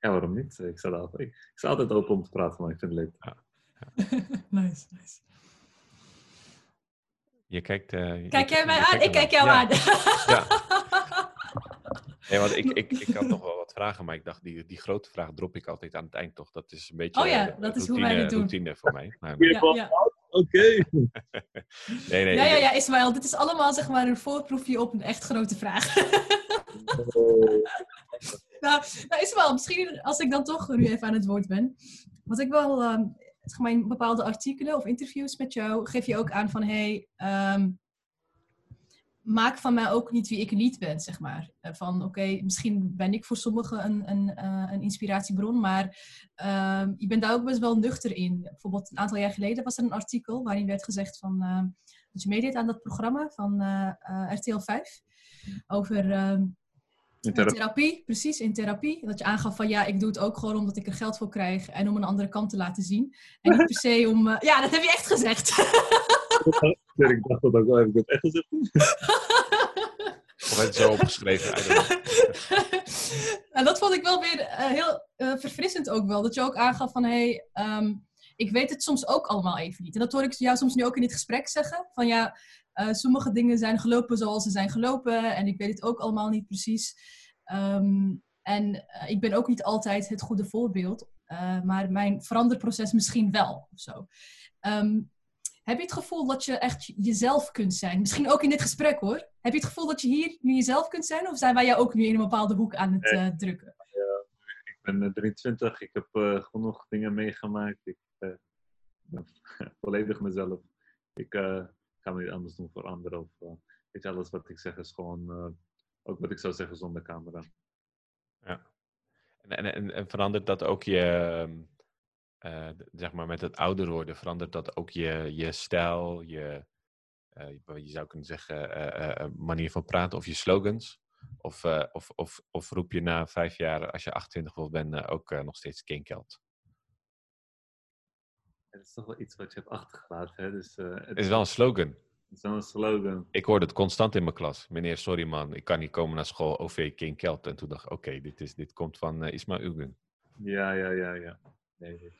Ja, waarom niet? Ik sta, altijd, ik, ik sta altijd open om te praten, maar ik vind het leuk. Ja. nice, nice. Je kijkt... Uh, kijk jij mij aan? Ik kijk jou ja. aan. ja. Nee, want ik, ik, ik had nog wel wat vragen, maar ik dacht, die, die grote vraag drop ik altijd aan het eind toch. Dat is een beetje oh ja, dat is routine, hoe wij dit doen. routine voor mij. Maar, ja, ja. Oké. nee, nee. Ja, ja, ja, Ismaël, dit is allemaal zeg maar een voorproefje op een echt grote vraag. nou, nou, Ismaël, misschien als ik dan toch nu even aan het woord ben. Wat ik wel, um, zeg maar, in bepaalde artikelen of interviews met jou, geef je ook aan van, hey, um, maak van mij ook niet wie ik niet ben, zeg maar. Uh, van, oké, okay, misschien ben ik voor sommigen een, een, uh, een inspiratiebron, maar uh, je bent daar ook best wel nuchter in. Bijvoorbeeld een aantal jaar geleden was er een artikel waarin werd gezegd van, uh, dat je meedeed aan dat programma van uh, RTL 5 over ehm, In therapie. therapie. Precies, in therapie. Dat je aangaf van ja, ik doe het ook gewoon omdat ik er geld voor krijg en om een andere kant te laten zien. En niet per se om... Uh, ja, dat heb je echt gezegd. ik dacht dat ook wel, heb ik het echt gezegd? Of het zo opgeschreven. en dat vond ik wel weer uh, heel uh, verfrissend ook wel. Dat je ook aangaf van hé, hey, um, ik weet het soms ook allemaal even niet. En dat hoor ik jou soms nu ook in dit gesprek zeggen. Van ja, uh, sommige dingen zijn gelopen zoals ze zijn gelopen. En ik weet het ook allemaal niet precies. Um, en uh, ik ben ook niet altijd het goede voorbeeld. Uh, maar mijn veranderproces misschien wel. Of zo. Um, heb je het gevoel dat je echt jezelf kunt zijn? Misschien ook in dit gesprek hoor. Heb je het gevoel dat je hier nu jezelf kunt zijn? Of zijn wij jou ook nu in een bepaalde hoek aan het uh, drukken? Ja, ik ben 23. Ik heb uh, genoeg dingen meegemaakt. Ik uh, ben volledig mezelf. Ik ga me niet anders doen voor anderen. Of, weet je, alles wat ik zeg is gewoon ook wat ik zou zeggen zonder camera. Ja. En, en, en verandert dat ook je... Uh, zeg maar met het ouder worden verandert dat ook je, je stijl, je, uh, je zou kunnen zeggen, uh, manier van praten of je slogans? Of, of, of, of roep je na vijf jaar, als je 28 bent, ook nog steeds kinkeld? Het is toch wel iets wat je hebt achtergelaten. Hè? Dus, het is wel een slogan. Het is wel een slogan. Ik hoorde het constant in mijn klas. Meneer, sorry man, ik kan niet komen naar school, OV King Kelt. En toen dacht ik, oké, okay, dit, is, dit komt van Isma Ugen. Ja, ja, ja, ja. Nee.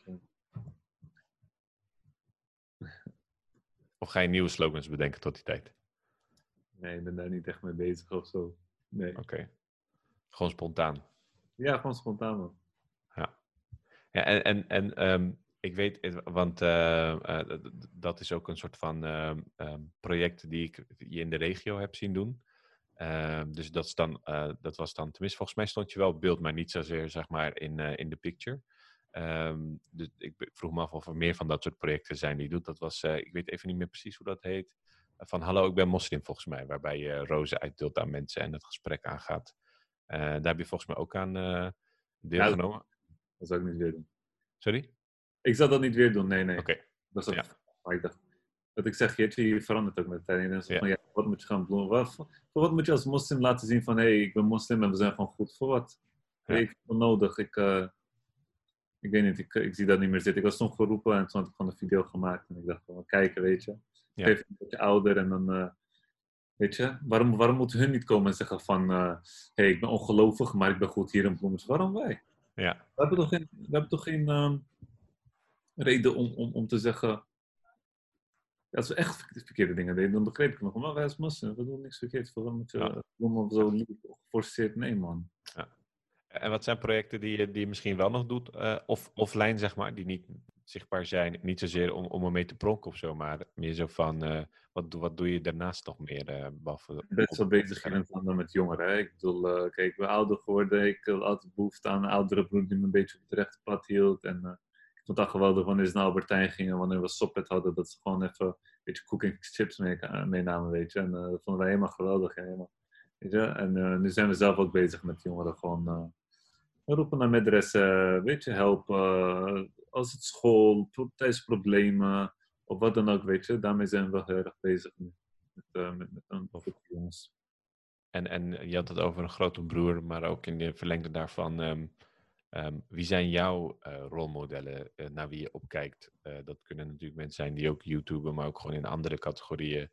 Of ga je nieuwe slogans bedenken tot die tijd? Nee, ik ben daar niet echt mee bezig of zo. Nee. Oké. Okay. Gewoon spontaan. Ja, gewoon spontaan man. Ja. ja en en, en um, ik weet, want uh, uh, dat is ook een soort van uh, project die ik je in de regio heb zien doen. Ehm, dus dat, is dan, dat was dan, tenminste volgens mij stond je wel op beeld, maar niet zozeer zeg maar in, in de picture. Um, dus ik vroeg me af of er meer van dat soort projecten zijn die je doet. Dat was, uh, ik weet even niet meer precies hoe dat heet. Uh, van hallo, ik ben moslim volgens mij. Waarbij je rozen uitdeelt aan mensen en het gesprek aangaat. Uh, daar heb je volgens mij ook aan deelgenomen. Ja, dat zou ik niet weer doen. Sorry? Ik zou dat niet weer doen, nee, nee. Oké. Okay. Dat is ook, ja. maar ik dacht, dat ik zeg, je, verandert ook met de tijd. En ja. van, ja, wat moet je gaan doen? Wat, voor wat moet je als moslim laten zien van, hé, hey, ik ben moslim en we zijn gewoon goed. Voor wat? Ja. Ik heb het nodig. Ik ik weet niet, ik, ik zie dat niet meer zitten. Ik was toen geroepen en toen had ik gewoon een video gemaakt. En ik dacht van, kijken, weet je. Ja. Een beetje ouder en dan, uh, weet je. Waarom, waarom moeten hun niet komen en zeggen van, hé, uh, hey, ik ben ongelovig, maar ik ben goed hier in Bloemers. Waarom wij? Ja. We hebben toch geen, we hebben toch geen um, reden om, om, om te zeggen... Ja, als we echt verkeerde dingen deden, dan begreep ik nog. Maar wij als moslim, we doen niks verkeerd. Waarom moet je ja. zo geforceerd? Nee, man. Ja. En wat zijn projecten die je, die je misschien wel nog doet, uh, of offline zeg maar, die niet zichtbaar zijn? Niet zozeer om, om ermee te pronken of zo, maar meer zo van, uh, wat, wat doe je daarnaast nog meer? Uh, behalve ben best wel bezig in het ander met jongeren. Hè? Ik bedoel, kijk, ik ben ouder geworden. Ik had altijd behoefte aan een oudere broer die me een beetje op het rechte pad hield. En ik vond dat geweldig wanneer ze naar Albertijn gingen, wanneer we soppet hadden, dat ze gewoon even een beetje cooking chips mee, meenamen, weet je. En dat vonden wij helemaal geweldig. Helemaal Weet je? En nu zijn we zelf ook bezig met jongeren gewoon roepen naar medressen, weet je, helpen. als het school, thuisproblemen of wat dan ook, weet je. Daarmee zijn we heel erg bezig nu. Met, met, met een groep jongens. En, en je had het over een grote broer, maar ook in de verlengde daarvan. Um, um, wie zijn jouw uh, rolmodellen uh, naar wie je opkijkt? dat kunnen natuurlijk mensen zijn die ook YouTuben, maar ook gewoon in andere categorieën.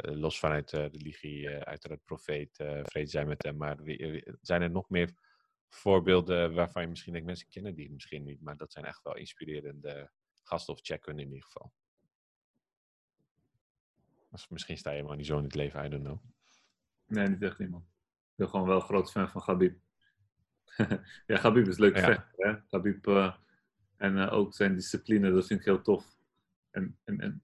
los vanuit religie, uiteraard profeet, vrede zijn met hem. Maar wie, zijn er nog meer voorbeelden waarvan je misschien denkt, mensen kennen die misschien niet, maar dat zijn echt wel inspirerende gasten of checken in ieder geval. Misschien sta je helemaal niet zo in het leven, I don't know. Nee, niet echt iemand. Ik ben gewoon wel een groot fan van Gabib. ja, Gabib is leuk ja. hè? Gabib uh, en uh, ook zijn discipline, dat vind ik heel tof. En, en, en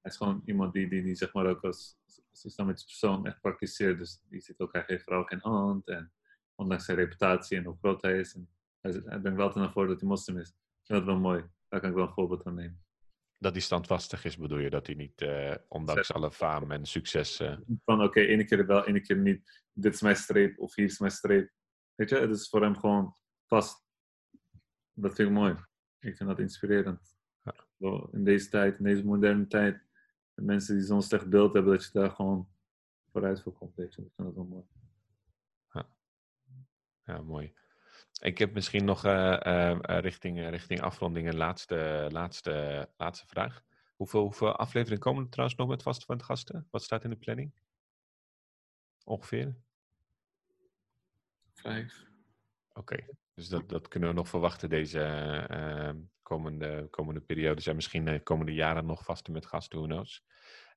hij is gewoon iemand die, die, die zeg maar ook als, als islamitische persoon echt praktiseert. Dus die zit ook, hij geeft vrouw geen hand. En ondanks zijn reputatie en hoe groot hij is. En hij, brengt wel ten naar voren dat hij moslim is. Ik vind dat wel mooi. Daar kan ik wel een voorbeeld van nemen. Dat hij standvastig is, bedoel je? Dat hij niet, uh, ondanks alle faam en succes... Uh... Van oké, okay, ene keer wel, ene keer niet. Dit is mijn streep of hier is mijn streep. Weet je, het is voor hem gewoon vast. Dat vind ik mooi. Ik vind dat inspirerend. Ja. In deze tijd, in deze moderne tijd. De mensen die zo'n slecht beeld hebben, dat je daar gewoon vooruit voor komt. Weet je. Ik vind dat wel mooi. Ja, mooi. Ik heb misschien nog uh, uh, richting, richting afronding een laatste, laatste, laatste vraag. Hoeveel, hoeveel afleveringen komen er trouwens nog met vaste van gasten? Wat staat in de planning? Ongeveer? Vijf. Oké, dus dat, dat kunnen we nog verwachten deze uh, komende, komende periodes en misschien de komende jaren nog vaste met gasten, who knows.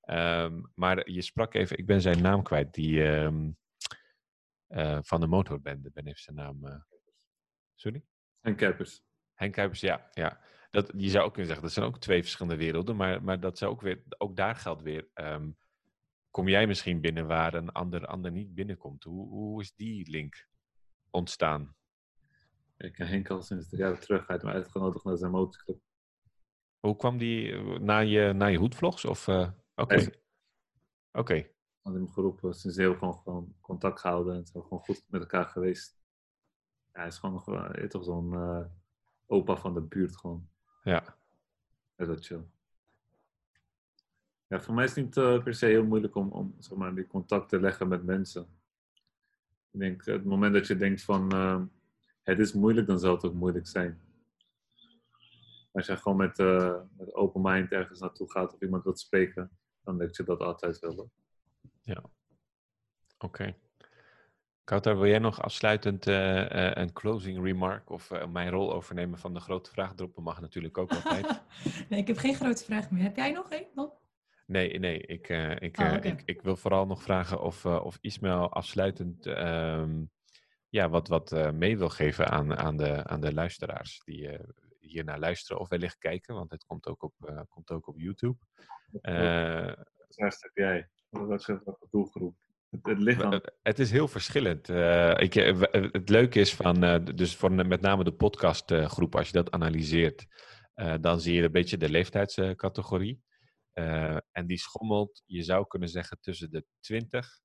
Um, maar je sprak even, ik ben zijn naam kwijt, die um, van de motorbende, ben even zijn naam Sorry? Henk Kuipers. Henk Kuipers, ja. ja. Dat, je zou ook kunnen zeggen, dat zijn ook twee verschillende werelden. Maar, maar dat zou ook weer, ook daar geldt weer. Um, kom jij misschien binnen waar een ander, ander niet binnenkomt? Hoe, hoe is die link ontstaan? Ik ken Henk al sinds drie jaar terug. Hij heeft me uitgenodigd naar zijn motorclub. Hoe kwam die eh, na je, na je hoedvlogs? Of, uh, Oké. Okay. Oké. Okay. Had hem geroepen, sinds heel gewoon, gewoon contact gehouden en zijn gewoon goed met elkaar geweest hij is gewoon nog toch zo'n uh, opa van de buurt gewoon. Ja. Ja, dat chill. Ja, voor mij is het niet uh, per se heel moeilijk om, om zeg maar, die contact te leggen met mensen. Ik denk, het moment dat je denkt van het is moeilijk, dan zal het ook moeilijk zijn. Als je gewoon met, met open mind ergens naartoe gaat of iemand wilt spreken, dan denk je dat altijd wel. Ja. Oké. Kouter, wil jij nog afsluitend uh, uh, een closing remark of uh, mijn rol overnemen van de grote vraag droppen? Mag natuurlijk ook altijd. nee, ik heb geen grote vraag meer. Heb jij nog een? Nee, nee. Ik, ik, oh, okay. ik, ik, wil vooral nog vragen of, of Ismail afsluitend um, ja, wat, wat mee wil geven aan, aan, de, aan de luisteraars die hier naar luisteren of wellicht kijken, want het komt ook op, komt ook op YouTube. Wat heb jij? Wat doelgroep? Het, het is heel verschillend. Uh, ik, eh, het leuke is van, uh, dus voor met name de podcastgroep, als je dat analyseert, uh, dan zie je een beetje de leeftijdscategorie. en die schommelt, je zou kunnen zeggen, tussen de 20,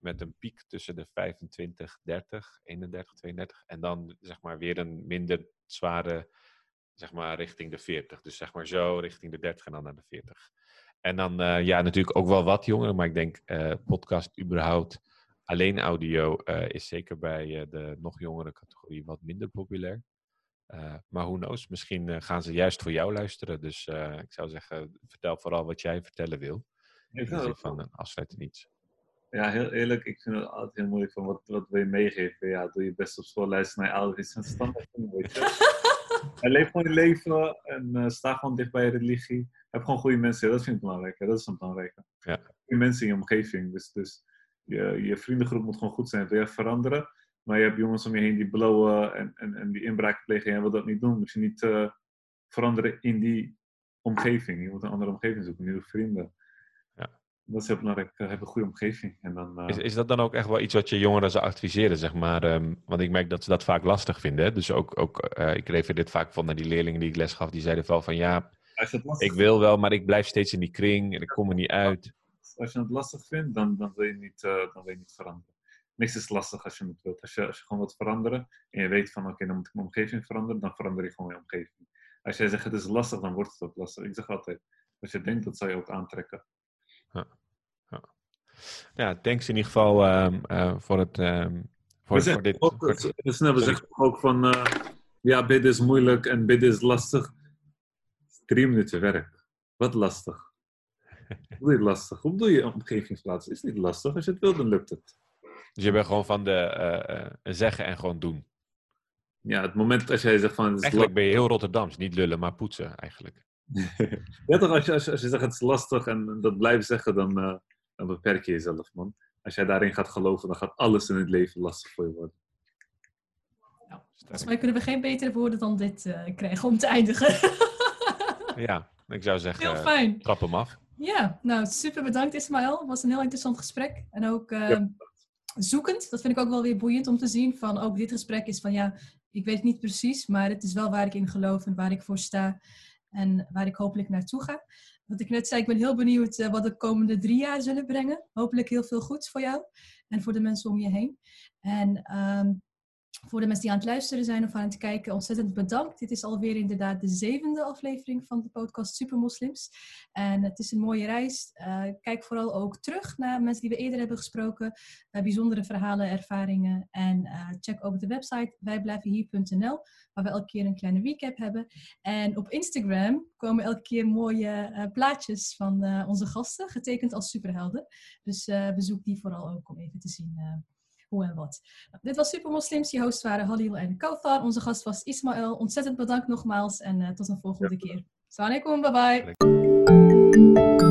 met een piek tussen de 25, 30, 31, 32. En dan zeg maar weer een minder zware, zeg maar richting de 40. Dus zeg maar zo richting de 30 en dan naar de 40. En dan uh, ja, natuurlijk ook wel wat jongeren, maar ik denk uh, podcast überhaupt alleen audio uh, is zeker bij de nog jongere categorie wat minder populair. maar who knows, misschien gaan ze juist voor jou luisteren. Dus ik zou zeggen, vertel vooral wat jij vertellen wil. Ik vind van een afsluiten niets. Ja, heel eerlijk, ik vind het altijd heel moeilijk van wat, wat wil je meegeven. Ja, doe je best op school, luister naar je ouders. Een standaard ding, weet je. En leef gewoon je leven en sta gewoon dicht bij je religie heb gewoon goede mensen. Dat vind ik belangrijk. Dat is het belangrijke. Ja. Goede mensen in je omgeving. Dus, dus je, je vriendengroep moet gewoon goed zijn. Wil je veranderen? Maar je hebt jongens om je heen die blowen en, en, en die inbraak plegen. En jij wil dat niet doen. Moet je niet uh, veranderen in die omgeving. Je moet een andere omgeving zoeken. Nieuwe vrienden. Dat is heel belangrijk. Uh, heb een goede omgeving. En dan, uh... is, is dat dan ook echt wel iets wat je jongeren zou adviseren? Zeg maar? Um, want ik merk dat ze dat vaak lastig vinden. Dus ook, ook ik refereer dit vaak van naar die leerlingen die ik les gaf. Die zeiden wel van ja ik wil wel, maar ik blijf steeds in die kring en ik kom er niet uit. Als je het lastig vindt, dan, dan, wil, je niet, uh, dan wil je niet veranderen. Niks is lastig als je het wilt. Als je, als je gewoon wilt veranderen en je weet van oké, dan moet ik mijn omgeving veranderen, dan verander je gewoon je omgeving. Als jij zegt het is lastig, dan wordt het ook lastig. Ik zeg altijd, als je denkt, dat zal je ook aantrekken. Ja, ja. ja thanks in ieder geval um, uh, voor het... Um, voor, we voor dit. Ook, voor het, we zeggen ook van, uh, ja, bidden is moeilijk en bidden is lastig. Drie minuten werk. Wat lastig. Hoe je lastig? Hoe bedoel je omgevingsplaats? Is niet lastig. Als je het wil, dan lukt het. Dus je bent gewoon van de uh, zeggen en gewoon doen. Ja, het moment als jij zegt van... Eigenlijk ben je heel Rotterdams. Niet lullen, maar poetsen eigenlijk. Ja, toch? Als je, als, je, als je zegt het is lastig en dat blijft zeggen, dan, uh, dan beperk je jezelf, man. Als jij daarin gaat geloven, dan gaat alles in het leven lastig voor je worden. Nou, volgens mij kunnen we geen betere woorden dan dit uh, krijgen om te eindigen. ja, ik zou zeggen, heel fijn. trap hem af. Ja, nou super bedankt Ismaël. Het was een heel interessant gesprek. En ook uh, ja. zoekend. Dat vind ik ook wel weer boeiend om te zien. Van ook dit gesprek is van ja, ik weet het niet precies, maar het is wel waar ik in geloof en waar ik voor sta. En waar ik hopelijk naartoe ga. Wat ik net zei, ik ben heel benieuwd uh, wat de komende drie jaar zullen brengen. Hopelijk heel veel goeds voor jou en voor de mensen om je heen. En um, voor de mensen die aan het luisteren zijn of aan het kijken, ontzettend bedankt. Dit is alweer inderdaad de zevende aflevering van de podcast Supermoslims. En het is een mooie reis. Uh, kijk vooral ook terug naar mensen die we eerder hebben gesproken. Bijzondere verhalen, ervaringen. En uh, check ook de website wijblijvenhier.nl, waar we elke keer een kleine recap hebben. En op Instagram komen elke keer mooie plaatjes van onze gasten, getekend als superhelden. Dus bezoek die vooral ook om even te zien hoe en wat. Dit was Super Moslims. Je host waren Halil en Kauthar. Onze gast was Ismaël. Ontzettend bedankt nogmaals en uh, tot een volgende ja. keer. Assalamu alaikum, bye bye.